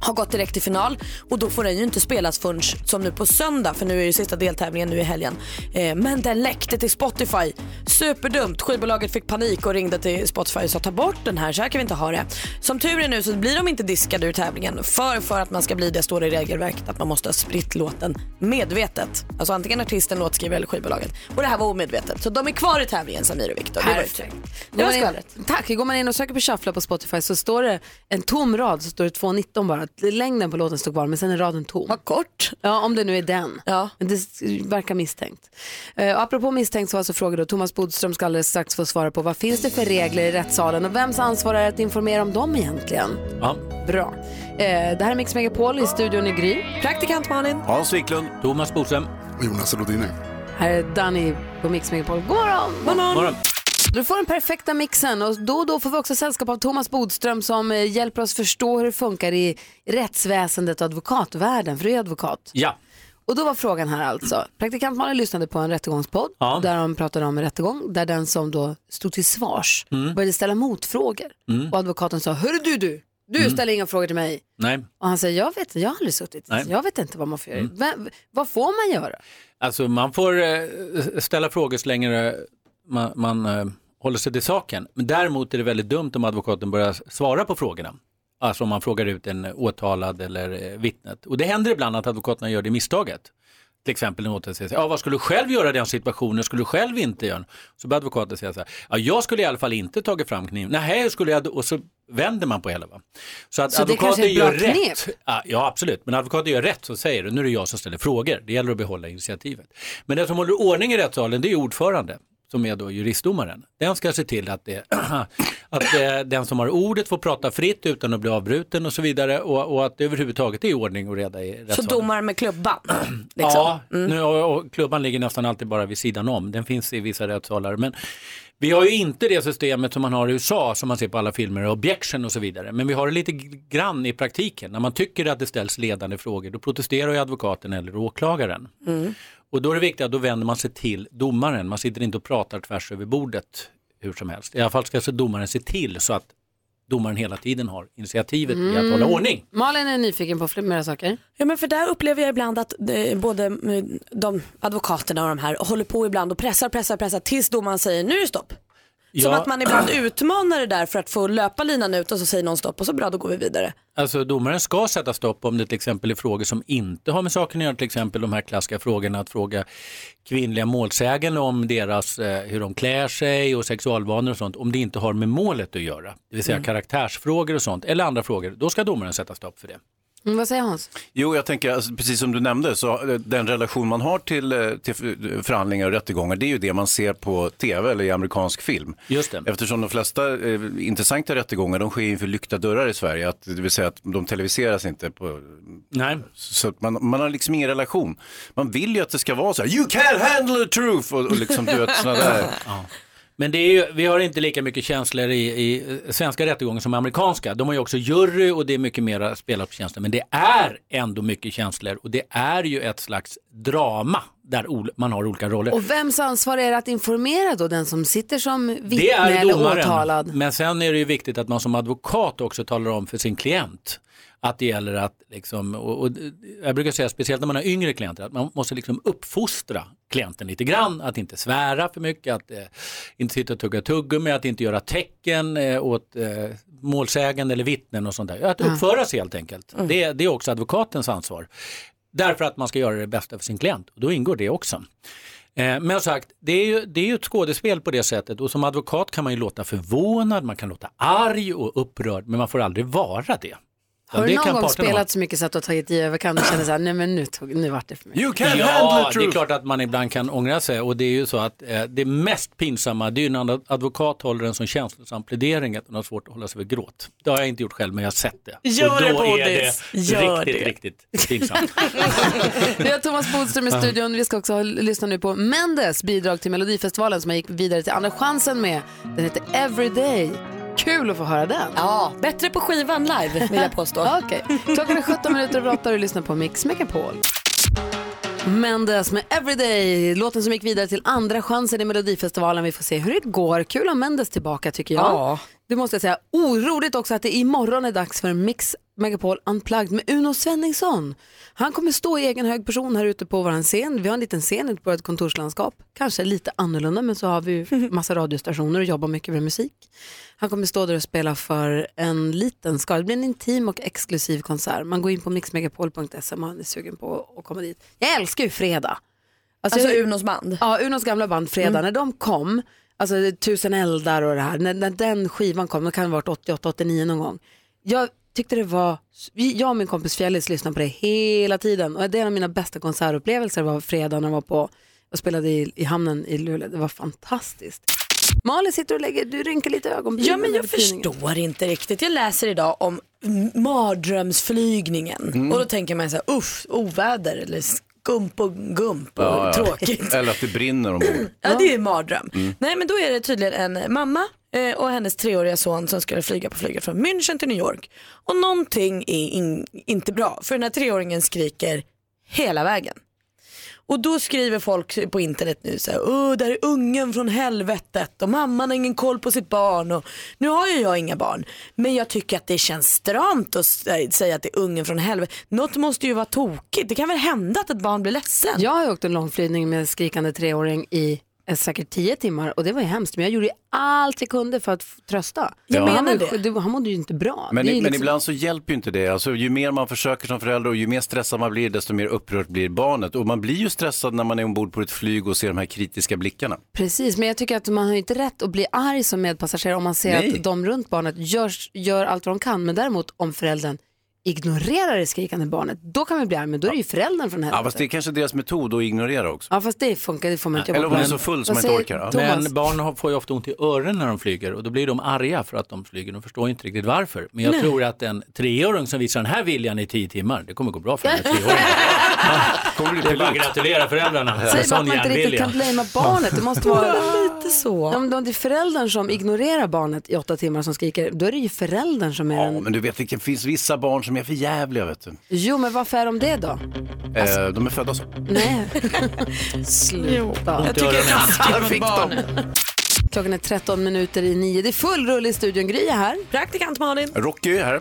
har gått direkt till final och då får den ju inte spelas förrän som nu på söndag för nu är ju sista deltävlingen nu i helgen. Eh, men den läckte till Spotify. Superdumt. Skivbolaget fick panik och ringde till Spotify och sa ta bort den här, så här kan vi inte ha det. Som tur är nu så blir de inte diskade ur tävlingen för för att man ska bli det står det i regelverket att man måste ha spritt låten medvetet. Alltså antingen artisten, låtskrivare eller skivbolaget. Och det här var omedvetet. Så de är kvar i tävlingen Samir och Viktor. Det var ju Perfekt. Det var skvallret. Tack. Går man in och söker på Shuffla på Spotify så står det en tom rad så står det 2.19 bara. Att längden på låten stod kvar men sen är raden tom. Vad kort. Ja, om det nu är den. Ja. Men det verkar misstänkt. Uh, och apropå misstänkt så var alltså frågor då, Thomas Bodström ska alldeles strax få svara på vad finns det för regler i rättssalen och vems ansvar är det att informera om dem egentligen? Ja. Bra. Eh, det här är Mix Megapol i studion i Gry. Praktikant Malin. Hans Wiklund. Thomas Bodström. Och Jonas Rodiner. Här är Danny på Mix Megapol. God morgon! God morgon. Du får den perfekta mixen och då och då får vi också sällskap av Thomas Bodström som eh, hjälper oss förstå hur det funkar i rättsväsendet och advokatvärlden, för du är advokat. Ja. Och då var frågan här alltså, praktikant Malin lyssnade på en rättegångspodd Ja. där de pratade om en rättegång där den som då stod till svars Mm. började ställa motfrågor Mm. och advokaten sa, hörru du du, du Mm. ställer inga frågor till mig. Nej. Och han säger, jag vet inte, jag har aldrig suttit, Nej. jag vet inte vad man får göra. Mm. Vad får man göra? Alltså man får eh, ställa frågor så länge man, man eh, håller sig till saken. Men däremot är det väldigt dumt om advokaten börjar svara på frågorna. Alltså om man frågar ut en åtalad eller eh, vittnet. Och det händer ibland att advokaterna gör det misstaget. Till exempel en åtalad säger, ja, vad skulle du själv göra i den situationen? Skulle du själv inte göra? Så börjar advokaten säga så här, ja, jag skulle i alla fall inte tagit fram kniven. Nej, skulle jag, och så vänder man på hela. Va? Så att Så advokaten gör rätt. Ja, ja, absolut. Men advokaten gör rätt så säger du, nu är det jag som ställer frågor. Det gäller att behålla initiativet. Men den som håller ordning i rättssalen, det är ordförande som är då juristdomaren. Den ska se till att, det, <clears throat> att den som har ordet får prata fritt utan att bli avbruten och så vidare och, och att det överhuvudtaget är ordning och reda i Så rättssalen. domar med klubban. <clears throat> Liksom. Ja, nu, och, och klubban ligger nästan alltid bara vid sidan om. Den finns i vissa rättssalar. Men vi har ju inte det systemet som man har i USA som man ser på alla filmer, objection och så vidare. Men vi har det lite grann i praktiken. När man tycker att det ställs ledande frågor då protesterar ju advokaten eller åklagaren. Mm. Och då är det viktigt att då vänder man sig till domaren. Man sitter inte och pratar tvärs över bordet hur som helst. I alla fall ska så domaren se till så att domaren hela tiden har initiativet i att hålla ordning. Malin är nyfiken på flera saker. Ja men för där upplever jag ibland att eh, både eh, de advokaterna och de här håller på ibland och pressar, pressar, pressar tills domaren säger nu är det stopp. Som Ja. att man ibland utmanar det där för att få löpa linan ut och så säger någon stopp och så bra då går vi vidare. Alltså domaren ska sätta stopp om det till exempel är frågor som inte har med saken att göra, till exempel de här klassiska frågorna att fråga kvinnliga målsägande om deras, eh, hur de klär sig och sexualvanor och sånt, om det inte har med målet att göra, det vill säga Mm. karaktärsfrågor och sånt, eller andra frågor, då ska domaren sätta stopp för det. Mm, vad säger Hans? Jo, jag tänker, alltså, precis som du nämnde, så eh, den relation man har till, eh, till förhandlingar och rättegångar, det är ju det man ser på tv eller i amerikansk film. Just det. Eftersom de flesta eh, intressanta rättegångar, de sker inför lyckta dörrar i Sverige, att, det vill säga att de televiseras inte på... Nej. Så att man, man har liksom ingen relation. Man vill ju att det ska vara så här, you can't handle the truth, och, och liksom, du vet, sådana där. <laughs> Men det är ju, vi har inte lika mycket känslor i, i svenska rättegångar som amerikanska. De har ju också jury och det är mycket mer spelat på känslor. Men det är ändå mycket känslor och det är ju ett slags drama där man har olika roller. Och vems ansvar är det att informera då den som sitter som Det vittne är eller domaren. åtalad? Men sen är det ju viktigt att man som advokat också talar om för sin klient att det gäller att, liksom, och, och jag brukar säga speciellt när man har yngre klienter, att man måste liksom uppfostra klienten lite grann, att inte svära för mycket, att eh, inte sitta och tugga tuggummi, att inte göra tecken eh, åt eh, målsägande eller vittnen och sånt där. Att uppföra sig helt enkelt. Det, det är också advokatens ansvar. Därför att man ska göra det bästa för sin klient och då ingår det också. Eh, Men sagt, det är, ju, det är ju ett skådespel på det sättet och som advokat kan man ju låta förvånad, man kan låta arg och upprörd men man får aldrig vara det. Har du det någon gång spelat ha. så mycket så att du har tagit i överkant och känner så här, nej men nu, tog, nu vart det för mycket. ja, det är klart att man ibland kan ångra sig och det är ju så att eh, det mest pinsamma det är ju när en advokat håller en sån känslosam plädering att man har svårt att hålla sig vid gråt. Det har jag inte gjort själv men jag har sett det. Gör och det, då är Bodis. det Gör riktigt, det. riktigt pinsamt. <laughs> Vi har Thomas Bodström i studion. Vi ska också ha- lyssna nu på Mendes bidrag till Melodifestivalen som han gick vidare till Andra chansen med. Den heter Everyday. Kul att få höra den. Ja, bättre på skivan live vill jag påstå. <laughs> Okej. Klockan är 17 minuter över 8 och du lyssnar på Mix Megapol. Mendes med Everyday, låten som gick vidare till andra chansen i Melodifestivalen. Vi får se hur det går. Kul att ha Mendes tillbaka tycker jag. Ja. Det måste jag säga. Oroligt också att det imorgon är dags för Mix Megapol Unplugged med Uno Svenningsson. Han kommer stå i egen hög person här ute på vår scen. Vi har en liten scen ute på ett kontorslandskap. Kanske lite annorlunda men så har vi <laughs> massa radiostationer och jobbar mycket med musik. Han kommer stå där och spela för en liten skara. Det blir en intim och exklusiv konsert. Man går in på mixmegapol.se om man är sugen på att komma dit. Jag älskar ju Fredag. Alltså jag- Unos band? Ja, Unos gamla band Fredag. Mm. När de kom, alltså Tusen eldar och det här, när, när den skivan kom, det kan ha varit 88-89 någon gång. Jag tyckte det var, jag och min kompis Fjällis lyssnade på det hela tiden och det är en av mina bästa konsertupplevelser var fredag när jag var på och spellade i, i hamnen i Luleå. Det var fantastiskt. Malin sitter och lägger, du rynkar lite ögonbrynen. Ja men jag förstår inte riktigt. Jag läser idag om mardrömsflygningen Mm. och då tänker man så här, uff, oväder eller skump och gump och Ja, tråkigt. Eller att det brinner ombord. <clears throat> Ja det är en mardröm. Mm. Nej men då är det tydligen en mamma eh, och hennes treåriga son som skulle flyga på flyget från München till New York. Och någonting är in, inte bra för den här treåringen skriker hela vägen. Och då skriver folk på internet nu så här, Åh, där är ungen från helvetet och mamman har ingen koll på sitt barn. Och nu har ju jag inga barn, men jag tycker att det känns stramt att äh, säga att det är ungen från helvetet. Något måste ju vara tokigt. Det kan väl hända att ett barn blir ledsen? Jag har åkt en långflygning med en skrikande treåring i säkert tio timmar och det var ju hemskt men jag gjorde ju allt jag kunde för att trösta. Jag Men menar ju- det. han mådde ju inte bra. Men, Det men liksom- ibland så hjälper ju inte det. Alltså, ju mer man försöker som förälder och ju mer stressad man blir, desto mer upprört blir barnet. Och man blir ju stressad när man är ombord på ett flyg och ser de här kritiska blickarna. Precis, men jag tycker att man har inte rätt att bli arg som medpassagerare om man ser Nej. att de runt barnet gör, gör allt vad de kan. Men däremot om föräldern ignorerar det skrikande barnet, då kan man bli arg, men då är det ju föräldern från Ja, helvetet. fast det är kanske deras metod att ignorera också. Ja, fast det funkar, det får man inte jobba Eller om man är så full som man inte säger orkar. ja. Men barn har- får ju ofta ont i öronen när de flyger och då blir de arga för att de flyger. De förstår inte riktigt varför. Men jag Nej. tror att en treåring som visar den här viljan i tio timmar, det kommer gå bra för den här <laughs> treåringen. det är bara att gratulera föräldrarna. Säg bara Sån att man inte riktigt kan blamea barnet. Det måste vara <laughs> lite så. Om det är föräldern som ignorerar barnet i åtta timmar som skriker, då är det ju föräldern som är Ja, den. men du vet, det finns vissa barn som är för jävliga, vet du. Jo, men varför är de det då? Eh, de är födda så. Nej. <laughs> Sluta. Jag tycker det är taskigt mot Fick de. barnen. Klockan är 13 minuter i nio. Det är full rulle i studion. Gry är här. Praktikant Malin. Rocky är här.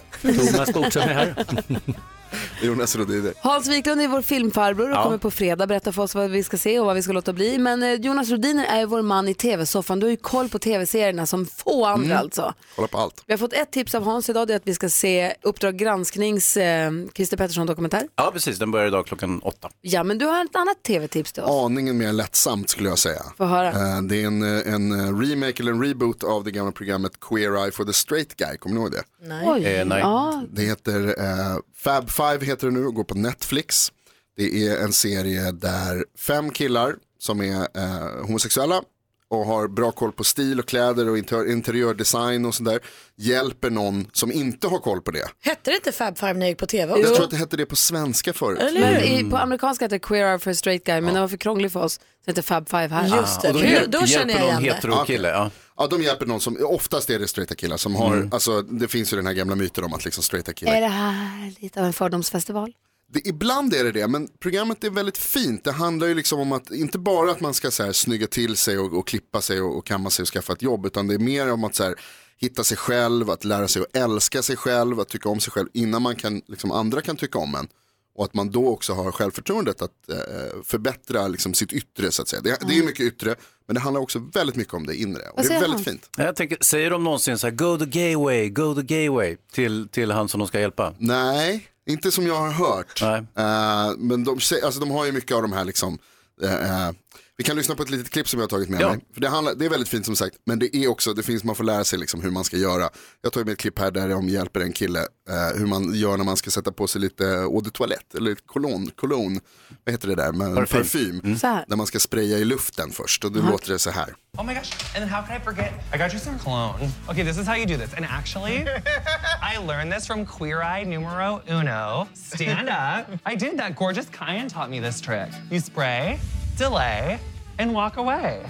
Thomas Bodström är här. <laughs> Jonas Rhodiner. Hans Wiklund är vår filmfarbror och Ja. kommer på fredag berätta för oss vad vi ska se och vad vi ska låta bli. Men eh, Jonas Rodiner är vår man i tv-soffan. Du har ju koll på tv-serierna som få andra Mm. alltså. Kolla på allt. Vi har fått ett tips av Hans idag, det är att vi ska se Uppdrag gransknings eh, Christer Pettersson dokumentär. Ja, precis. Den börjar idag klockan åtta. Ja, men du har ett annat tv-tips till oss. Aningen mer lättsamt skulle jag säga. Få höra. Eh, Det är en, eh, en remake eller en reboot av det gamla programmet Queer Eye for the Straight Guy, kommer ni ihåg det? Nej. Oj, Eh, nej. ja. Det heter eh, Fab Five heter det nu och går på Netflix. Det är en serie där fem killar som är eh, homosexuella och har bra koll på stil och kläder och inter- interiördesign och sådär hjälper någon som inte har koll på det. Hette det inte Fab Five när jag gick på tv Jag också? tror att det hette det på svenska förut. Men i, på amerikanska heter det Queer Eye for a Straight Guy, men det var för krångligt för oss. Så det heter Fab Five här. Just det. Ah, och Kul, hjälp- då känner jag hjälper någon igen det. heterokille, ja. Ja, de hjälper någon som, oftast är det straighta killar som har, Mm. alltså det finns ju den här gamla myten om att liksom straighta killar Är det här lite av en fördomsfestival? Det, ibland är det det, men programmet är väldigt fint. Det handlar ju liksom om att, inte bara att man ska så här, snygga till sig och, och klippa sig och, och kamma sig och skaffa ett jobb, utan det är mer om att så här, hitta sig själv, att lära sig att älska sig själv, att tycka om sig själv innan man kan, liksom, andra kan tycka om en. Och att man då också har självförtroendet att eh, förbättra liksom, sitt yttre så att säga. Det, det är mycket yttre, men det handlar också väldigt mycket om det inre. Och det är väldigt fint. Jag tänker, säger de någonsin så här, go the gay way, go the gay way till, till han som de ska hjälpa? Nej, inte som jag har hört. Eh, men de, alltså, de har ju mycket av de här liksom, eh, vi kan lyssna på ett litet klipp som jag har tagit med Ja. mig. För det, handlar, det är väldigt fint som sagt, men det är också, det finns, man får lära sig liksom hur man ska göra. Jag tagit med ett klipp här där de hjälper en kille eh, hur man gör när man ska sätta på sig lite eau de toilette, eller cologne, cologne, vad heter det där, med Parfym. parfym. Mm. Där man ska spraya i luften först och då Aha. låter det så här. Oh my gosh, and then how could I forget? I got you some cologne. Okay, this is how you do this. And actually, <laughs> I learned this from Queer Eye numero uno. Stand up. <laughs> I did that. Gorgeous Kyan taught me this trick. You spray, delay, and walk away. <laughs>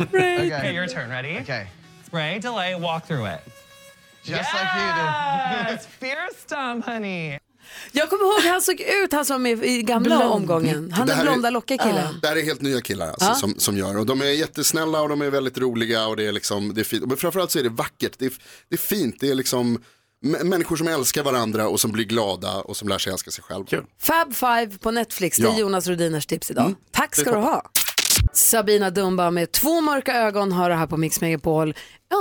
Okay. Okay, your turn. Ready? Okay. Spray, delay, walk through it. Just like you do. Yes, <laughs> fear stump, honey. Jag kommer ihåg hur han såg ut, han som var med i gamla Blond. omgången. Han Det den blonda lockiga killen. Det här är helt nya killar alltså, Ja. som, som gör och de är jättesnälla och de är väldigt roliga och det är liksom, det är fint. Men framförallt så är det vackert, det är, det är fint, det är liksom människor som älskar varandra och som blir glada och som lär sig älska sig själv. Fab Five på Netflix, det är Ja. Jonas Rodiners tips idag. Mm. Tack ska du ha. Sabina Dumba med två mörka ögon har det här på Mix Megapol.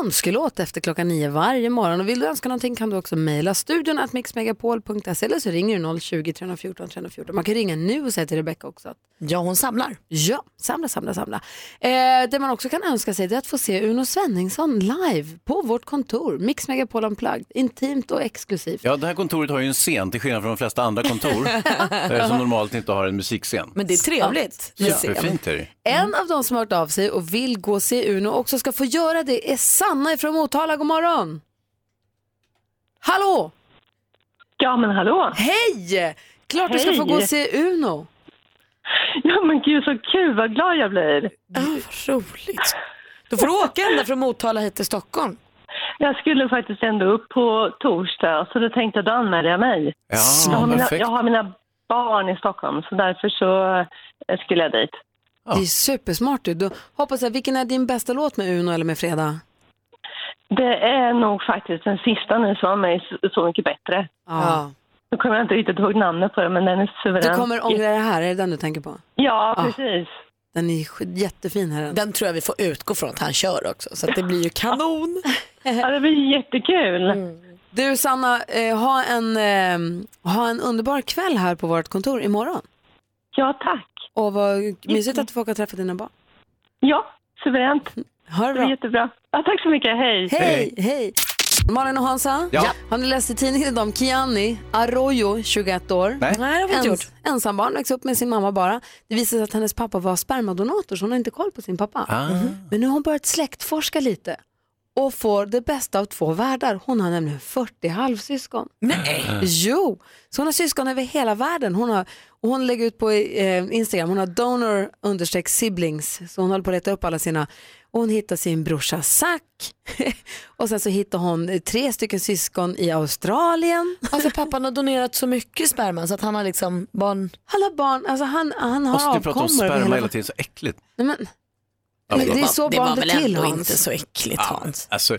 Önskelåt efter klockan nio varje morgon. Och vill du önska någonting kan du också mejla studion at mixmegapol.se eller så ringer du 020-314 314. Man kan ringa nu och säga till Rebecca också att Ja, hon samlar. Ja, samla, samla, samla. Eh, det man också kan önska sig är att få se Uno Svenningsson live på vårt kontor. Mix Megapol Unplugged. Intimt och exklusivt. Ja, det här kontoret har ju en scen till skillnad från de flesta andra kontor <laughs> eh, som normalt inte har en musikscen. Men det är trevligt. Superfint är det. En av de som har hört av sig och vill gå och se Uno och också ska få göra det är Sanna ifrån Motala. God morgon! Hallå! Ja, men hallå! Hej! Klart du ska få Hej. gå och se Uno. Ja, men gud så kul, vad glad jag blir. Ja, vad roligt. Då får du åka ända från Motala hit till Stockholm. Jag skulle faktiskt ändå upp på torsdag, så då tänkte jag då anmäler jag mig. Ja, jag, har mina, perfekt. jag har mina barn i Stockholm, så därför så eh, skulle jag dit. Det är supersmart du. Då hoppas jag, vilken är din bästa låt med Uno eller med Freda? Det är nog faktiskt den sista nu som var med Så, mycket bättre. Ja. Nu kommer jag inte riktigt ihåg namnet på den, men den är suverän. Du kommer ångra det här, är det den du tänker på? Ja, Ja. precis. Den är jättefin här. Den tror jag vi får utgå från att han kör också, så att det blir ju kanon. <laughs> Ja, det blir jättekul. Du Sanna, eh, ha, en, eh, ha en underbar kväll här på vårt kontor imorgon. Ja, tack. Och vad mysigt att du får åka och träffa dina barn. Ja, suveränt. Ha det Det bra. blir jättebra. Ja, tack så mycket, hej. Hej, hej. Malin och Hansa, Ja. har ni läst i tidningen idag om Kiani Arroyo, 21 år? Nej. Nej, det har vi inte gjort. Ensambarn, växte upp med sin mamma bara. Det visade sig att hennes pappa var spermadonator så hon har inte koll på sin pappa. Ah. Men nu har hon börjat släktforska lite och får det bästa av två världar. Hon har nämligen 40 halvsyskon. Nej. Jo, så hon har syskon över hela världen. Hon, har, och hon lägger ut på eh, Instagram, hon har donor understreck siblings. Så hon håller på att leta upp alla sina. Och hon hittar sin brorsa Zack. <laughs> och sen så hittar hon tre stycken syskon i Australien. Alltså pappan har donerat så mycket sperma så att han har liksom barn... Alla barn, alltså han, han har Måste du prata om avkommor sperma hela hela tiden, så äckligt. Nej, men, Ja, men förlåt. det är så det barn var blir väl till ändå Hans. inte så äckligt Hans. Alltså,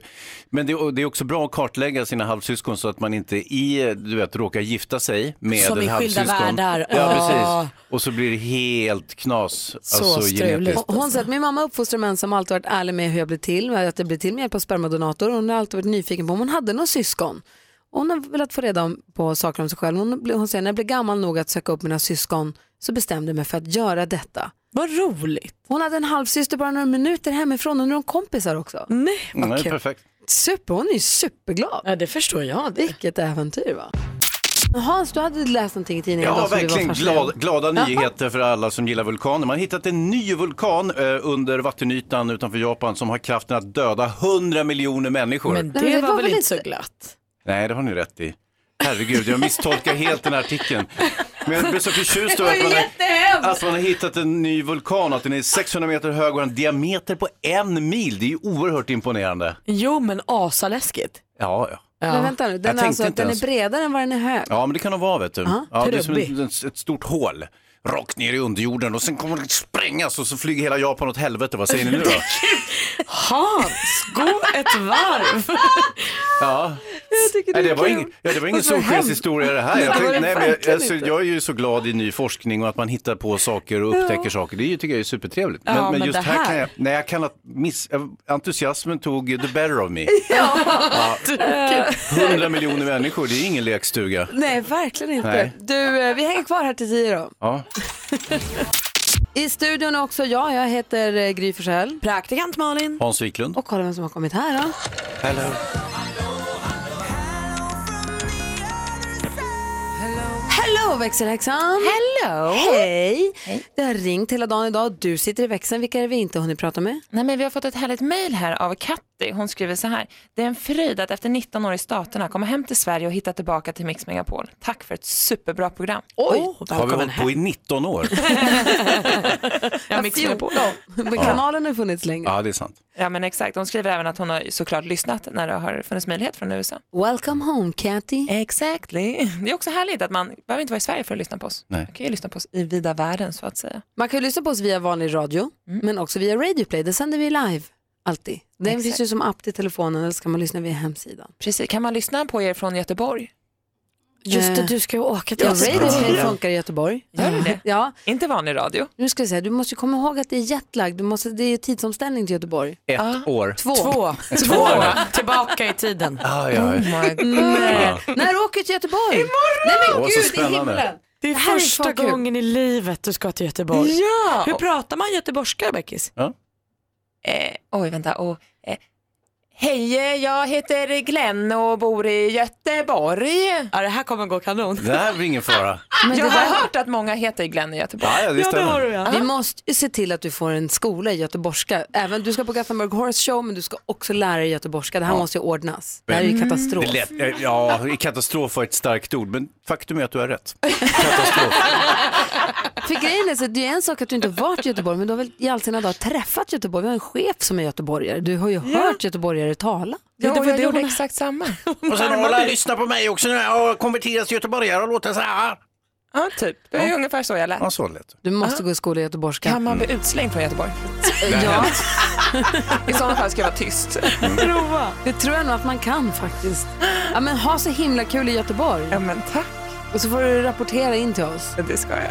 men det, och det är också bra att kartlägga sina halvsyskon så att man inte i, du vet, råkar gifta sig med Som en i skilda halvsyskon. världar. Ja, Ja. precis. Och så blir det helt knas. alltså, genetiskt. Hon säger att min mamma uppfostrar män som alltid varit ärlig med hur jag blev till, med att jag blev till med hjälp av spermadonator. Hon har alltid varit nyfiken på om hon hade några syskon. Och Hon har velat få reda på saker om sig själv. Hon, hon säger när jag blev gammal nog att söka upp mina syskon så bestämde jag mig för att göra detta. Vad roligt. Hon hade en halvsyster bara några minuter hemifrån och nu är de kompisar också. Nej, Mm, det är perfekt. Super, hon är ju superglad. Ja, det förstår jag. Det. Vilket äventyr va? Hans, du hade läst någonting i tidningen Ja, idag var verkligen glad, glada nyheter för alla som gillar vulkaner. Man har hittat en ny vulkan eh, under vattenytan utanför Japan som har kraften att döda 100 miljoner människor. Men det, var, väl inte så glatt? Nej, det har ni rätt i. Herregud, jag misstolkar helt den här artikeln. Men jag blev så förtjust över att man, har, att man har hittat en ny vulkan, att den är 600 meter hög och har en diameter på en mil. Det är ju oerhört imponerande. Jo, men asaläskigt. Ja, ja. Men vänta nu, den, är tänkte alltså, inte den är ens- bredare än vad den är hög. Ja, men det kan de vara, vet du. Ja, ja, det är som trubbig. ett, ett stort hål. Rakt ner i underjorden och sen kommer det sprängas och så flyger hela Japan åt helvete. Vad säger ni nu då? <laughs> Hans, gå ett varv. <laughs> Ja. tycker Nej, det det, är var ingen, ja, det var ingen solskenshistoria det här. Jag, Det tänkte, det nej, men jag, alltså, jag är ju så glad i ny forskning och att man hittar på saker och upptäcker saker. Det är ju- tycker jag är supertrevligt. Men, Ja, men men just det här, här- kan jag, nej, jag kan att miss, entusiasmen tog the better of me. <laughs> Ja. Ja. 100 miljoner människor, det är ingen lekstuga. Nej, verkligen inte. Nej. Du, eh, vi hänger kvar här till tio då. Ja. <laughs> I studion är också jag, jag heter eh, Gry Forssell. Praktikant Malin. Hans Wiklund. Och kolla vem som har kommit här då. Hello. Hello växelhäxan! Hello! Hej! Det har ringt hela dagen idag. Du sitter i växeln. Vilka är det vi inte hunnit prata med? Nej, men vi har fått ett härligt mejl här av Katti. Hon skriver så här. Det är en fröjd att efter 19 år i Staterna komma hem till Sverige och hitta tillbaka till Mix Megapol. Tack för ett superbra program. Oj, Har vi hållit på i 19 år? <laughs> Ja, Mix Megapol. Men kanalen har funnits länge. Ja, det är sant. Ja, men exakt. Hon skriver även att hon har såklart lyssnat när det har funnits möjlighet från USA. Welcome home, Catty. Exactly. Det är också härligt att man behöver inte vara Sverige för att lyssna på oss. Nej. Man kan ju lyssna på oss i vida världen så att säga. Man kan ju lyssna på oss via vanlig radio, men också via Radio Play. Det sänder vi live, alltid. Den Exakt. finns ju som app till telefonen eller ska man lyssna via hemsidan. Precis. Kan man lyssna på er från Göteborg? Just det, Eh, du ska ju åka till Ja, Göteborg. Radio Play Ja. funkar i Göteborg. Gör det det? Ja. Inte vanlig radio. Nu ska jag säga, du måste komma ihåg att det är jetlag. Du måste, det är tidsomställning till Göteborg. Ett år. Två. Två. Två. <laughs> Tillbaka i tiden. Ah, ja, Oh ja. Nej. När åker du till Göteborg? Imorgon! Nej men gud, i himlen. Det är Det är första kul. gången i livet du ska till Göteborg. Ja! Hur pratar man göteborgska, Beckis? Eh, oj, vänta. Och, eh, Hej, jag heter Glenn och bor i Göteborg. Ja, det här kommer gå kanon. Det här är väl ingen fara. Men jag det har där- hört att många heter Glenn i Göteborg. Ja, ja, det stämmer. Vi måste ju se till att du får en skola i göteborgska. Även, du ska på Gothenburg Horse Show men du ska också lära dig göteborgska. Det här Ja. måste ju ordnas. Det här är ju katastrof. Det är lätt, ja, katastrof var ett starkt ord, men faktum är att du har rätt. <laughs> För grejen är så att det är en sak att du inte har varit i Göteborg men du har väl i all sina dagar träffat Göteborg. Vi har en chef som är göteborgare. Du har ju hört göteborgare tala. Ja, jag det gjorde hon- exakt samma. <laughs> Och sen har alla lyssnat på mig också nu och konverterat till göteborgare och låter så här. Ja, typ. Det är ungefär så jag lät. Ja, så lät Du måste gå i skola i göteborgska. Kan man bli utslängd från Göteborg? <laughs> Ja, <laughs> I sådana fall ska jag vara tyst. prova. Det tror jag nog att man kan faktiskt. Ja, men ha så himla kul i Göteborg. Ja, men tack. Och så får du rapportera in till oss. Det ska jag.